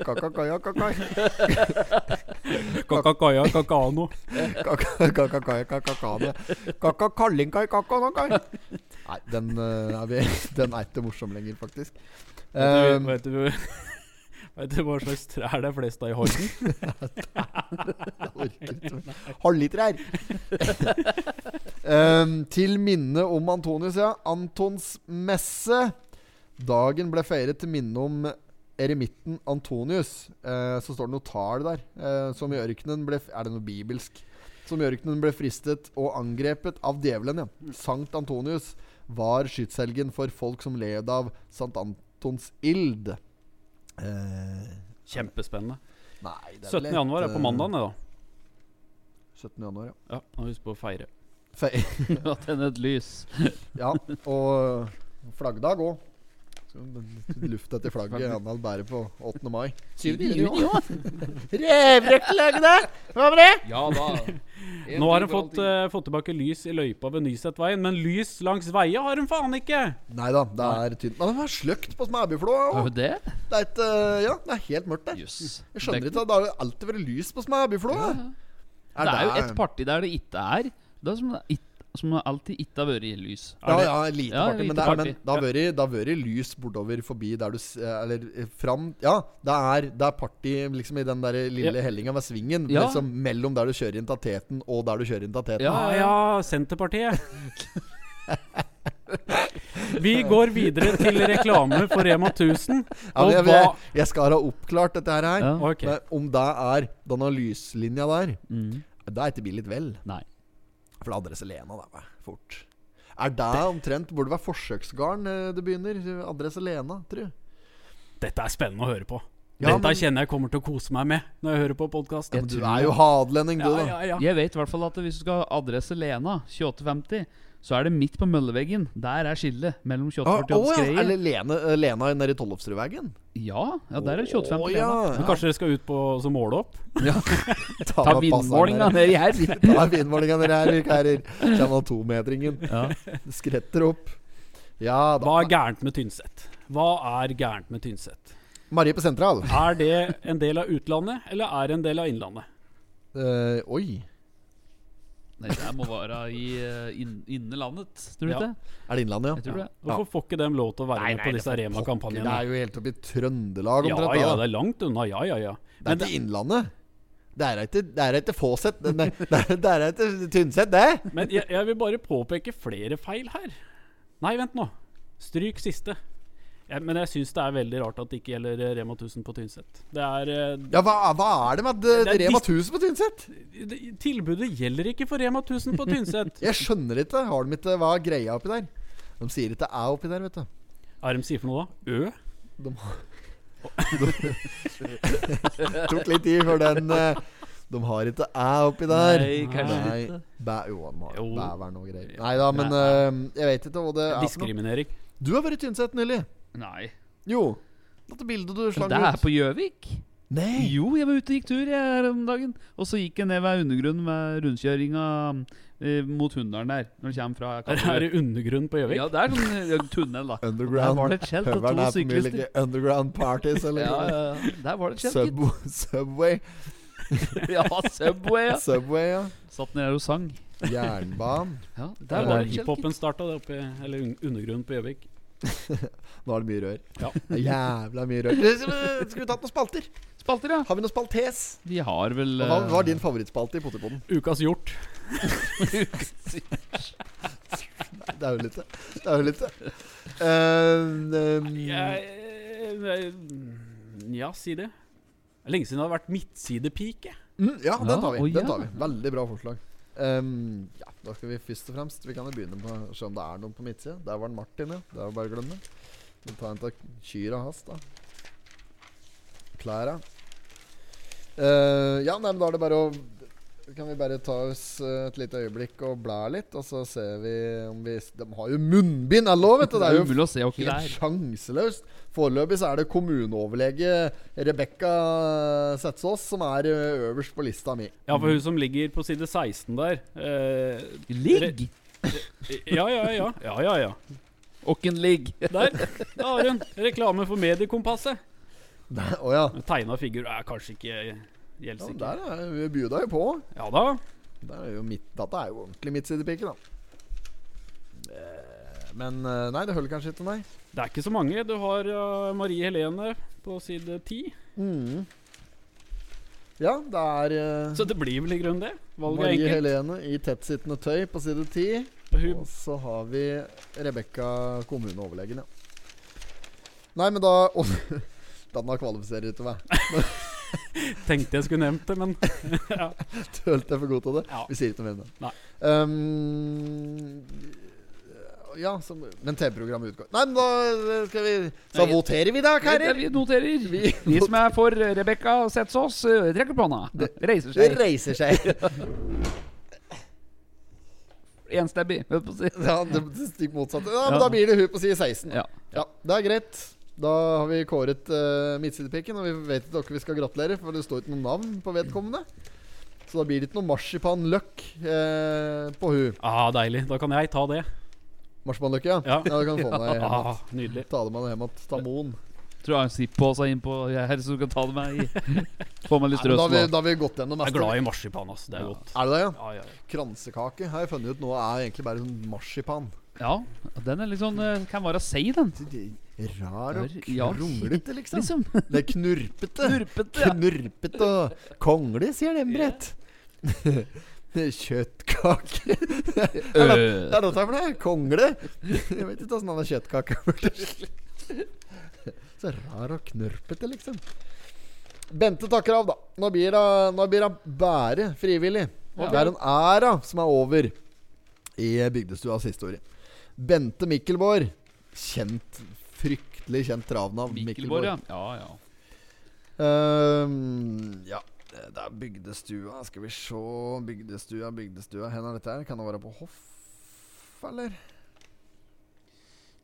[SPEAKER 1] Kakakaja, kakai.
[SPEAKER 3] Kakakaja kakano.
[SPEAKER 1] Kakakaja, kakakane. Kakakallinkai, kakanakai. Nei, den, eh, er vi, den er ikke morsom lenger, faktisk.
[SPEAKER 3] Vet du,
[SPEAKER 1] Um,
[SPEAKER 3] vet, du, vet du hva slags trær det er flest av i Horten?
[SPEAKER 1] Halvliterær! um, til minne om Antonius, ja. Antons messe. Dagen ble feiret til minne om eremitten Antonius. Uh, så står det noe tall der. Uh, som i ørkenen ble Er det noe bibelsk? Som i ørkenen ble fristet og angrepet av djevelen, ja. Sankt Antonius var skytshelgen for folk som led av Sankt Antons ild. Eh,
[SPEAKER 3] Kjempespennende.
[SPEAKER 1] nei, det er vel
[SPEAKER 3] 17. januar er på
[SPEAKER 1] eh,
[SPEAKER 3] mandag, da.
[SPEAKER 1] 17. januar, ja.
[SPEAKER 3] Ja, og husk på å feire.
[SPEAKER 1] Fe
[SPEAKER 2] At tenne et lys.
[SPEAKER 1] Ja, og flaggdag òg. Luft til flagget han hadde bære på 8. mai. 7. juni òg. Revrøkkelagene! Hva med det?
[SPEAKER 2] Ja da.
[SPEAKER 3] Nå har de fått, uh, fått tilbake lys i løypa ved Nysetveien, men lys langs veia har de faen ikke!
[SPEAKER 1] Nei da, det er tynt. Men det var sløkt på
[SPEAKER 2] Har vi det?
[SPEAKER 1] Det er et uh, Ja, det er helt mørkt der.
[SPEAKER 2] Yes.
[SPEAKER 1] Jeg skjønner ikke at Det har alltid vært lys på Smæbyflåa.
[SPEAKER 2] Det er jo et parti der det ikke er. Det er som, det it- som alltid ikke har vært i lys.
[SPEAKER 1] Ja, ja, lite
[SPEAKER 2] Ja,
[SPEAKER 1] party. Men, det,
[SPEAKER 2] party.
[SPEAKER 1] men det har vært- lys bortover forbi der du Eller eh, fram Ja, det er, det er party liksom i den der lille
[SPEAKER 2] Ja.
[SPEAKER 1] hellinga ved svingen.
[SPEAKER 2] Ja.
[SPEAKER 1] Liksom mellom der du kjører inn til Teten, og der du kjører inn til Teten.
[SPEAKER 2] Ja,
[SPEAKER 3] Ja Senterpartiet. Vi går videre til reklame for Rema 1000.
[SPEAKER 1] Ja, jeg, jeg, jeg skal ha oppklart dette her.
[SPEAKER 2] Ja.
[SPEAKER 1] Okay. Om det er denne lyslinja der,
[SPEAKER 2] Mm.
[SPEAKER 1] det er ikke billig vel.
[SPEAKER 2] Nei.
[SPEAKER 1] For det adresse Lena, da. fort. Er det omtrent Burde være forsøksgarn eh, det begynner? Adresse Lena, tror jeg.
[SPEAKER 3] Dette er spennende å høre på.
[SPEAKER 1] Ja,
[SPEAKER 3] Dette
[SPEAKER 1] men-
[SPEAKER 3] kjenner jeg kommer til å kose meg med når jeg hører på podkast.
[SPEAKER 1] Du er jo hadelending, du,
[SPEAKER 3] Ja,
[SPEAKER 1] da.
[SPEAKER 3] ja, ja.
[SPEAKER 2] Jeg vet i hvert fall at hvis du skal ha adresse Lena 2850, så er det midt på mølleveggen. Der er skillet mellom
[SPEAKER 1] Å
[SPEAKER 2] 2848
[SPEAKER 1] å
[SPEAKER 2] og
[SPEAKER 1] ja.
[SPEAKER 2] skreien
[SPEAKER 1] Eller Lene, eh, Lena nede i Tollefsrudvegen?
[SPEAKER 2] Ja, ja, der er 28
[SPEAKER 1] oh,
[SPEAKER 2] på
[SPEAKER 1] ja.
[SPEAKER 2] Lena.
[SPEAKER 3] Men kanskje dere skal ut på så måle opp?
[SPEAKER 2] Ta
[SPEAKER 1] Ta
[SPEAKER 2] vindmålinga nedi her.
[SPEAKER 1] Ta vindmålinga nedi her, vi karer. Kommer tometringen.
[SPEAKER 2] Ja.
[SPEAKER 1] Skretter opp. Ja da.
[SPEAKER 3] Hva er gærent med Tynset? Hva er gærent med Tynset?
[SPEAKER 1] Marie på sentral.
[SPEAKER 3] Er det en del av utlandet, eller er det en del av innlandet?
[SPEAKER 1] Uh, oi.
[SPEAKER 2] Nei, det må være i uh, inn, Innlandet, tror du
[SPEAKER 3] Ja.
[SPEAKER 2] ikke det?
[SPEAKER 1] Er det Innlandet,
[SPEAKER 2] Jeg
[SPEAKER 1] ja?
[SPEAKER 2] det.
[SPEAKER 3] Hvorfor får ikke dem lov til å være
[SPEAKER 1] Nei,
[SPEAKER 3] med på
[SPEAKER 1] det
[SPEAKER 3] disse Rema-kampanjene?
[SPEAKER 1] Det er jo helt oppe i Trøndelag
[SPEAKER 3] Ja,
[SPEAKER 1] omtrent.
[SPEAKER 3] ja,
[SPEAKER 1] ja,
[SPEAKER 3] det er langt unna. Ja, ja, ja.
[SPEAKER 1] Det er
[SPEAKER 3] Men
[SPEAKER 1] ikke Innlandet. Det er ikke, det er ikke Fåset. Det er, det er, det er ikke Tynset, det.
[SPEAKER 3] Men jeg, jeg vil bare påpeke flere feil her. Nei, vent nå. Stryk siste. Jeg, men jeg syns det er veldig rart at det ikke gjelder eh, Rema 1000 på Tynset. Det er eh,
[SPEAKER 1] Ja, hva, hva er det med at
[SPEAKER 3] Det
[SPEAKER 1] det,
[SPEAKER 3] er
[SPEAKER 1] Rema 1000 på Tynset?
[SPEAKER 3] Tilbudet gjelder ikke for Rema 1000 på Tynset.
[SPEAKER 1] Jeg skjønner ikke. Har de ikke Hva er greia oppi der? De sier ikke æ oppi der, vet du.
[SPEAKER 3] Hva er det de sier for noe, da? Ø?
[SPEAKER 1] De tok litt tid før den eh, De har ikke æ oppi der.
[SPEAKER 2] Nei, kanskje
[SPEAKER 1] Nei.
[SPEAKER 2] ikke.
[SPEAKER 1] Bæ, jo, de har
[SPEAKER 3] Jo.
[SPEAKER 1] bæveren og greier. Nei da, men eh, jeg vet ikke hva det er.
[SPEAKER 3] Diskriminering.
[SPEAKER 1] Du har vært i Tynset nylig.
[SPEAKER 2] Nei.
[SPEAKER 1] Jo. Dette bildet du slang
[SPEAKER 2] Det er
[SPEAKER 1] ut.
[SPEAKER 2] på Gjøvik.
[SPEAKER 1] Nei!
[SPEAKER 2] Jo, jeg var ute og gikk tur jeg, her om dagen. Og så gikk jeg ned ved undergrunnen med rundkjøringa eh, mot Hunndalen der. Når du kommer fra
[SPEAKER 3] Er, er det undergrunn på Gjøvik?
[SPEAKER 2] Ja, det er sånn eh, tunnel, da. Der
[SPEAKER 1] Underground.
[SPEAKER 2] var det et skjelt og
[SPEAKER 1] Høveren
[SPEAKER 2] to
[SPEAKER 1] er
[SPEAKER 2] syklister.
[SPEAKER 1] underground parties, eller?
[SPEAKER 2] Ja, ja, ja. Der var det et skjelt, gitt.
[SPEAKER 1] Sub Subway.
[SPEAKER 2] Ja, Subway, ja.
[SPEAKER 1] Subway, ja.
[SPEAKER 2] Satt nede og sang.
[SPEAKER 1] Jernbanen.
[SPEAKER 2] Ja,
[SPEAKER 3] Det
[SPEAKER 2] der
[SPEAKER 3] er
[SPEAKER 2] var det et skjelt,
[SPEAKER 3] hiphopen starta, det oppe i- eller un undergrunnen på Gjøvik.
[SPEAKER 1] Nå er det mye rør.
[SPEAKER 3] Ja.
[SPEAKER 1] Det er jævla mye rør. Skal vi ta noen spalter?
[SPEAKER 2] Spalter, ja.
[SPEAKER 1] Har vi noe spaltes?
[SPEAKER 2] Vi har vel
[SPEAKER 1] Hva
[SPEAKER 2] eh,
[SPEAKER 1] var din favorittspalte i Potetpoden?
[SPEAKER 3] Ukas hjort.
[SPEAKER 1] Det er jo litt det. Det er jo litt det. Eh, eh,
[SPEAKER 3] Jeg, jeg, ja, si det. Lenge siden det har vært midtsidepike.
[SPEAKER 1] mm, ja, den tar vi. Den tar vi. Veldig bra forslag. Um, ja, da skal vi først og fremst Vi kan jo begynne på å se om det er noen på midtsida. Der var den Martin, ja. Det er bare å glemme. Vi tar en av kyrne hans, da. Klæra. Uh, ja, nei, men da er det bare å Kan vi bare ta oss eh, et lite øyeblikk og bla litt, og så ser vi om vi De har jo munnbind, alle òg, vet du!
[SPEAKER 2] Det er
[SPEAKER 1] jo
[SPEAKER 2] umulig å se
[SPEAKER 1] Helt sjanseløst. Foreløpig så er det kommuneoverlege Rebekka Setsås som er øverst på lista mi.
[SPEAKER 3] Ja, for hun som ligger på side 16 der eh,
[SPEAKER 2] Ligg!
[SPEAKER 3] Ja, ja, ja. ja, ja, ja.
[SPEAKER 2] Åkken ligg.
[SPEAKER 3] Der, Da har hun. Reklame for Mediekompasset.
[SPEAKER 1] Å ja.
[SPEAKER 3] Tegna figur er kanskje ikke
[SPEAKER 1] ja der er vi bjuda jo på.
[SPEAKER 3] Ja da.
[SPEAKER 1] Der er jo mitt, dette er jo ordentlig midtsidepike, da. Eh, Men eh, nei, det holder kanskje ikke, nei.
[SPEAKER 3] Det er ikke så mange. Du har Marie Helene på side 10.
[SPEAKER 1] Mm. Ja, det er eh,
[SPEAKER 3] Så det blir vel i grunnen det. Valget
[SPEAKER 1] Marie
[SPEAKER 3] enkelt.
[SPEAKER 1] Helene i tettsittende tøy på side 10.
[SPEAKER 3] Og
[SPEAKER 1] så har vi Rebekka kommuneoverlegen, ja. Nei, men da og, Denne kvalifiserer ikke meg.
[SPEAKER 3] tenkte jeg skulle nevnt det, men
[SPEAKER 1] Tølte jeg for god til det.
[SPEAKER 3] Ja.
[SPEAKER 1] Vi sier ikke noe mer om det. Um, ja, så, men TV-programmet utgår Nei, men da eh, skal vi Så
[SPEAKER 2] Nei,
[SPEAKER 1] voterer vi, da, karer.
[SPEAKER 2] Vi noterer.
[SPEAKER 1] Vi-
[SPEAKER 2] Vi som er for Rebekka Setsås, eh, trekker på hånda.
[SPEAKER 1] Det-
[SPEAKER 2] Reiser
[SPEAKER 1] Det
[SPEAKER 2] seg.
[SPEAKER 1] reiser seg.
[SPEAKER 2] Enstemmig, holdt på å si.
[SPEAKER 1] Ja, det, det stikk motsatte. Ja, men
[SPEAKER 2] Ja.
[SPEAKER 1] da blir det hun på side 16.
[SPEAKER 2] Ja.
[SPEAKER 1] Ja, det er greit. Da har vi kåret uh, midtsidepikken, og vi vet ikke dere vi skal gratulere, for det står ikke noe navn på vedkommende. Så da blir det ikke noe marsipanløk uh, på hun.
[SPEAKER 3] ah, Deilig. Da kan jeg ta det.
[SPEAKER 1] Marsipanløk, ja?
[SPEAKER 3] Ja.
[SPEAKER 1] du kan få den deg hjem.
[SPEAKER 3] Ah, nydelig.
[SPEAKER 1] Ta det med deg hjem igjen. Ta Moen.
[SPEAKER 2] Tror jeg har en Zipp-pose innpå her, så du kan ta det med i. Få meg litt
[SPEAKER 1] røst Da har vi, da har vi gått gjennom
[SPEAKER 3] Jeg er glad i marsipan. ass. Det er godt.
[SPEAKER 1] Er det det, ja?
[SPEAKER 3] Ja, ja, ja.
[SPEAKER 1] Kransekake har jeg funnet ut nå er egentlig bare sånn marsipan.
[SPEAKER 2] Ja, den er litt sånn eh, Kan være seig, den.
[SPEAKER 1] Rar og
[SPEAKER 2] Ja.
[SPEAKER 1] kronglete, liksom.
[SPEAKER 2] Liksom.
[SPEAKER 1] Det er knurpete.
[SPEAKER 2] Knurpete, ja.
[SPEAKER 1] Knurpete og kongle, sier Lembrett. Kjøttkake. Det er noe er for det. Kongle? Jeg vet ikke åssen han har kjøttkake. Så rar og knurpete, liksom. Bente takker av, da. Nå blir hun nå frivillig. Og bare frivillig. Det er en æra som er over i bygdestuas historie. Bente Mikkelborg. Kjent, fryktelig kjent travnavn.
[SPEAKER 2] Mikkelborg, ja. ja, ja.
[SPEAKER 1] Um, ja, det er bygdestua. Skal vi se Bygdestua, bygdestua. Hvor er dette her? Kan det være på Hoff? eller?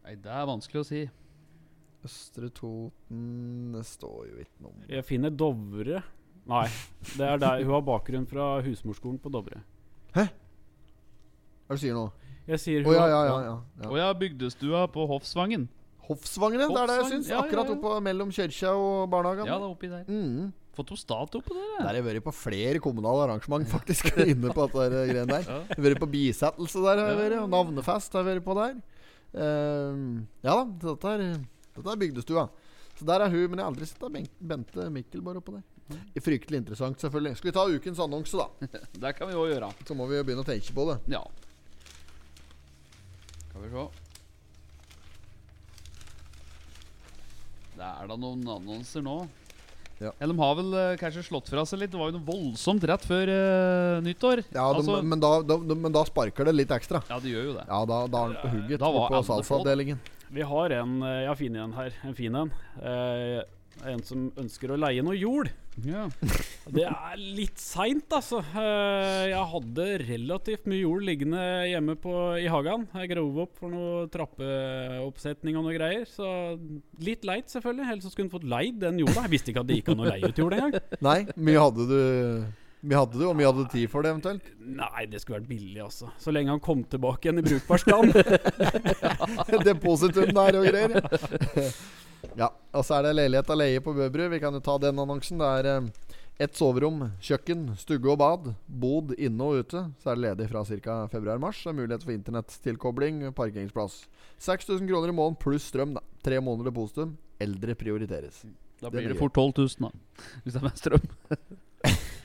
[SPEAKER 2] Nei, det er vanskelig å si.
[SPEAKER 1] Østre Toten Det står jo ikke noe om
[SPEAKER 3] Jeg finner Dovre. Nei, det er der hun har bakgrunn fra husmorskolen på Dovre.
[SPEAKER 1] Hva er det du sier nå?
[SPEAKER 3] Jeg sier
[SPEAKER 1] Å
[SPEAKER 3] hun
[SPEAKER 1] ja, ja, ja. ja, ja.
[SPEAKER 2] Oh, ja, bygdestua på Hoffsvangen.
[SPEAKER 1] Hoffsvangen. Det er det jeg syns.
[SPEAKER 2] ja, ja,
[SPEAKER 1] Akkurat
[SPEAKER 2] ja.
[SPEAKER 1] oppe mellom kirka og barnehagen.
[SPEAKER 2] Ja, det er oppi der.
[SPEAKER 1] Mm.
[SPEAKER 2] Fått noe statue oppå der.
[SPEAKER 1] Der har jeg vært på flere kommunale arrangement, faktisk. Inne på dette der der.
[SPEAKER 2] Ja.
[SPEAKER 1] Jeg har vært på bisettelse der, har jeg vært, og navnefest har jeg vært på der. Uh, ja da, dette er, dette er bygdestua. Så der er hun, men jeg har aldri sett Bente Mikkel Mikkelborg oppå der. Fryktelig interessant, selvfølgelig. Skal vi ta ukens annonse, da?
[SPEAKER 2] Det kan vi òg gjøre.
[SPEAKER 1] Så må vi jo begynne å tenke på det.
[SPEAKER 2] Ja. Skal vi se. Det er da noen annonser nå.
[SPEAKER 1] Ja.
[SPEAKER 2] Ja, De har vel eh, kanskje slått fra seg litt. Det var jo noe voldsomt rett før eh, nyttår.
[SPEAKER 1] Ja, de,
[SPEAKER 2] altså,
[SPEAKER 1] men, da, da, de, men da sparker det litt ekstra.
[SPEAKER 2] ja, de gjør jo det.
[SPEAKER 1] Ja, da, da er den på hugget
[SPEAKER 2] Da var
[SPEAKER 1] på
[SPEAKER 2] alle på
[SPEAKER 1] salgsavdelingen.
[SPEAKER 3] Vi har en eh, Jeg har funnet en her. En fin en. Eh, en som ønsker å leie noe jord.
[SPEAKER 2] Ja.
[SPEAKER 3] Det er litt seint, altså. Eh, Jeg hadde relativt mye jord liggende hjemme på, i hagen. Jeg grov opp for noe trappeoppsetning og noe greier. Så litt leit, selvfølgelig. Ellers skulle hun fått leid den jorda. Jeg visste ikke at det gikk an å leie ut jord engang.
[SPEAKER 1] Nei, mye hadde du Mye hadde du, og mye hadde du tid for det, eventuelt?
[SPEAKER 3] Nei, det skulle vært billig, altså. Så lenge han kom tilbake igjen i brukbar stand.
[SPEAKER 1] Depositum der og greier. Ja, og så er det leilighet av leie på Bøbru. Vi kan jo ta den annonsen. Det er eh, ett soverom, kjøkken, stugge og bad. Bod inne og ute. Så er det ledig fra ca. februar-mars. Mulighet for internettilkobling, parkeringsplass. 6000 kroner i måneden pluss strøm. da Tre måneder depositum. Eldre prioriteres.
[SPEAKER 2] Da blir
[SPEAKER 1] det,
[SPEAKER 2] det fort 12 000, da. Hvis det er med strøm.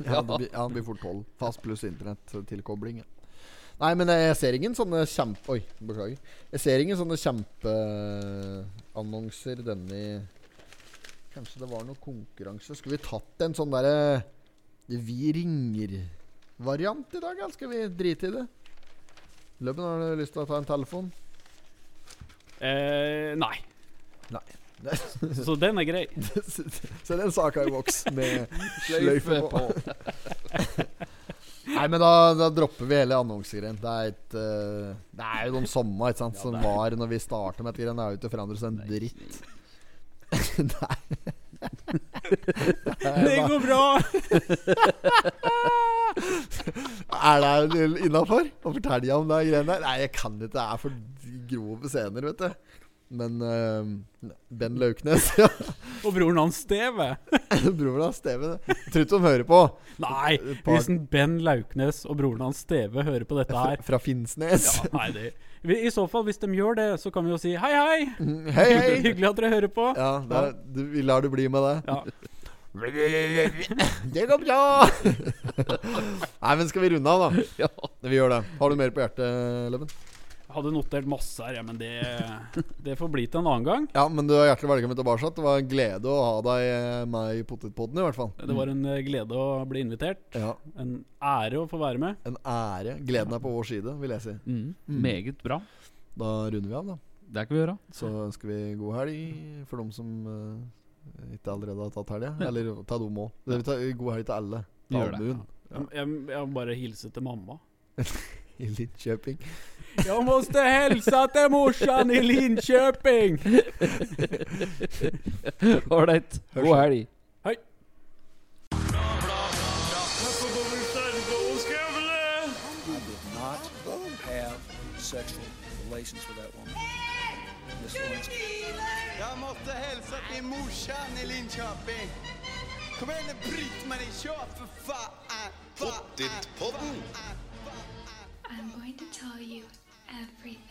[SPEAKER 1] Ja, det blir, ja, det blir fort 12. Fast pluss internettilkobling. Ja. Nei, men jeg ser ingen sånne kjempe... Oi, beklager. Jeg ser ingen sånne kjempeannonser denne Kanskje det var noe konkurranse. Skulle vi tatt en sånn derre Vi ringer-variant i dag, eller skal vi drite i det? Løbben, har du lyst til å ta en telefon?
[SPEAKER 3] eh, nei.
[SPEAKER 1] Nei.
[SPEAKER 3] Så den er grei.
[SPEAKER 1] Så den saka i voks med Sløyfe på. Nei, men da, da dropper vi hele annonsegreien. Det eh, Det er jo de samme ikke sant, som var når vi starta med dette. Det er jo ikke forandret seg en dritt. Nei.
[SPEAKER 3] Det går bra!
[SPEAKER 1] Er det innafor å fortelle om det greiene der? Nei, jeg kan ikke. Det er for grove scener, vet du. Men uh, Ben Lauknes ja,
[SPEAKER 3] Og broren hans Steve.
[SPEAKER 1] Broren hans Steve. Jeg tror ikke de hører på.
[SPEAKER 3] Nei,
[SPEAKER 1] Par-
[SPEAKER 3] hvis en Ben Lauknes og broren hans Steve hører på dette her
[SPEAKER 1] Fra Finnsnes.
[SPEAKER 3] ja, nei, det, I så fall, hvis de gjør det, så kan vi jo si hei, hei.
[SPEAKER 1] Hei, hei!
[SPEAKER 3] Hyggelig at dere hører på.
[SPEAKER 1] Ja, det er, du, vi lar det bli med det.
[SPEAKER 3] Ja.
[SPEAKER 1] Det går bra! Nei, men skal vi runde av, da?
[SPEAKER 2] Ja.
[SPEAKER 1] Vi gjør det. Har du mer på hjertet, Løven?
[SPEAKER 3] Hadde notert masse her, ja, men det, det får bli til en annen gang.
[SPEAKER 1] Ja, men du er hjertelig velkommen tilbake. Det var en glede å ha deg eh, med i Potetpodden, i hvert fall.
[SPEAKER 3] Det var en eh, glede å bli invitert.
[SPEAKER 1] Ja,
[SPEAKER 3] En ære å få være med.
[SPEAKER 1] En ære. Gleden er på vår side, vil jeg si.
[SPEAKER 2] Mm. Meget bra.
[SPEAKER 1] Da runder vi av, da.
[SPEAKER 2] Det kan vi gjøre.
[SPEAKER 1] Så ønsker vi god helg for dem som uh, ikke allerede har tatt helga. Eller ta dem òg. God helg til alle. Ta
[SPEAKER 2] gjør det.
[SPEAKER 1] Ja.
[SPEAKER 3] Jeg, jeg, jeg må bare hilse til mamma.
[SPEAKER 1] I Linköping.
[SPEAKER 3] Jeg måste hälsa til morsan i Linköping!
[SPEAKER 2] Ålreit. God helg.
[SPEAKER 5] I did not have sexual relations with that woman. Miss.
[SPEAKER 6] Jag måste hälsa till morsan i Linköping. Kom igen nu Britt-Marie, kör för fan! Fan,
[SPEAKER 8] Pottitpodden.
[SPEAKER 7] I'm going to tell you everything.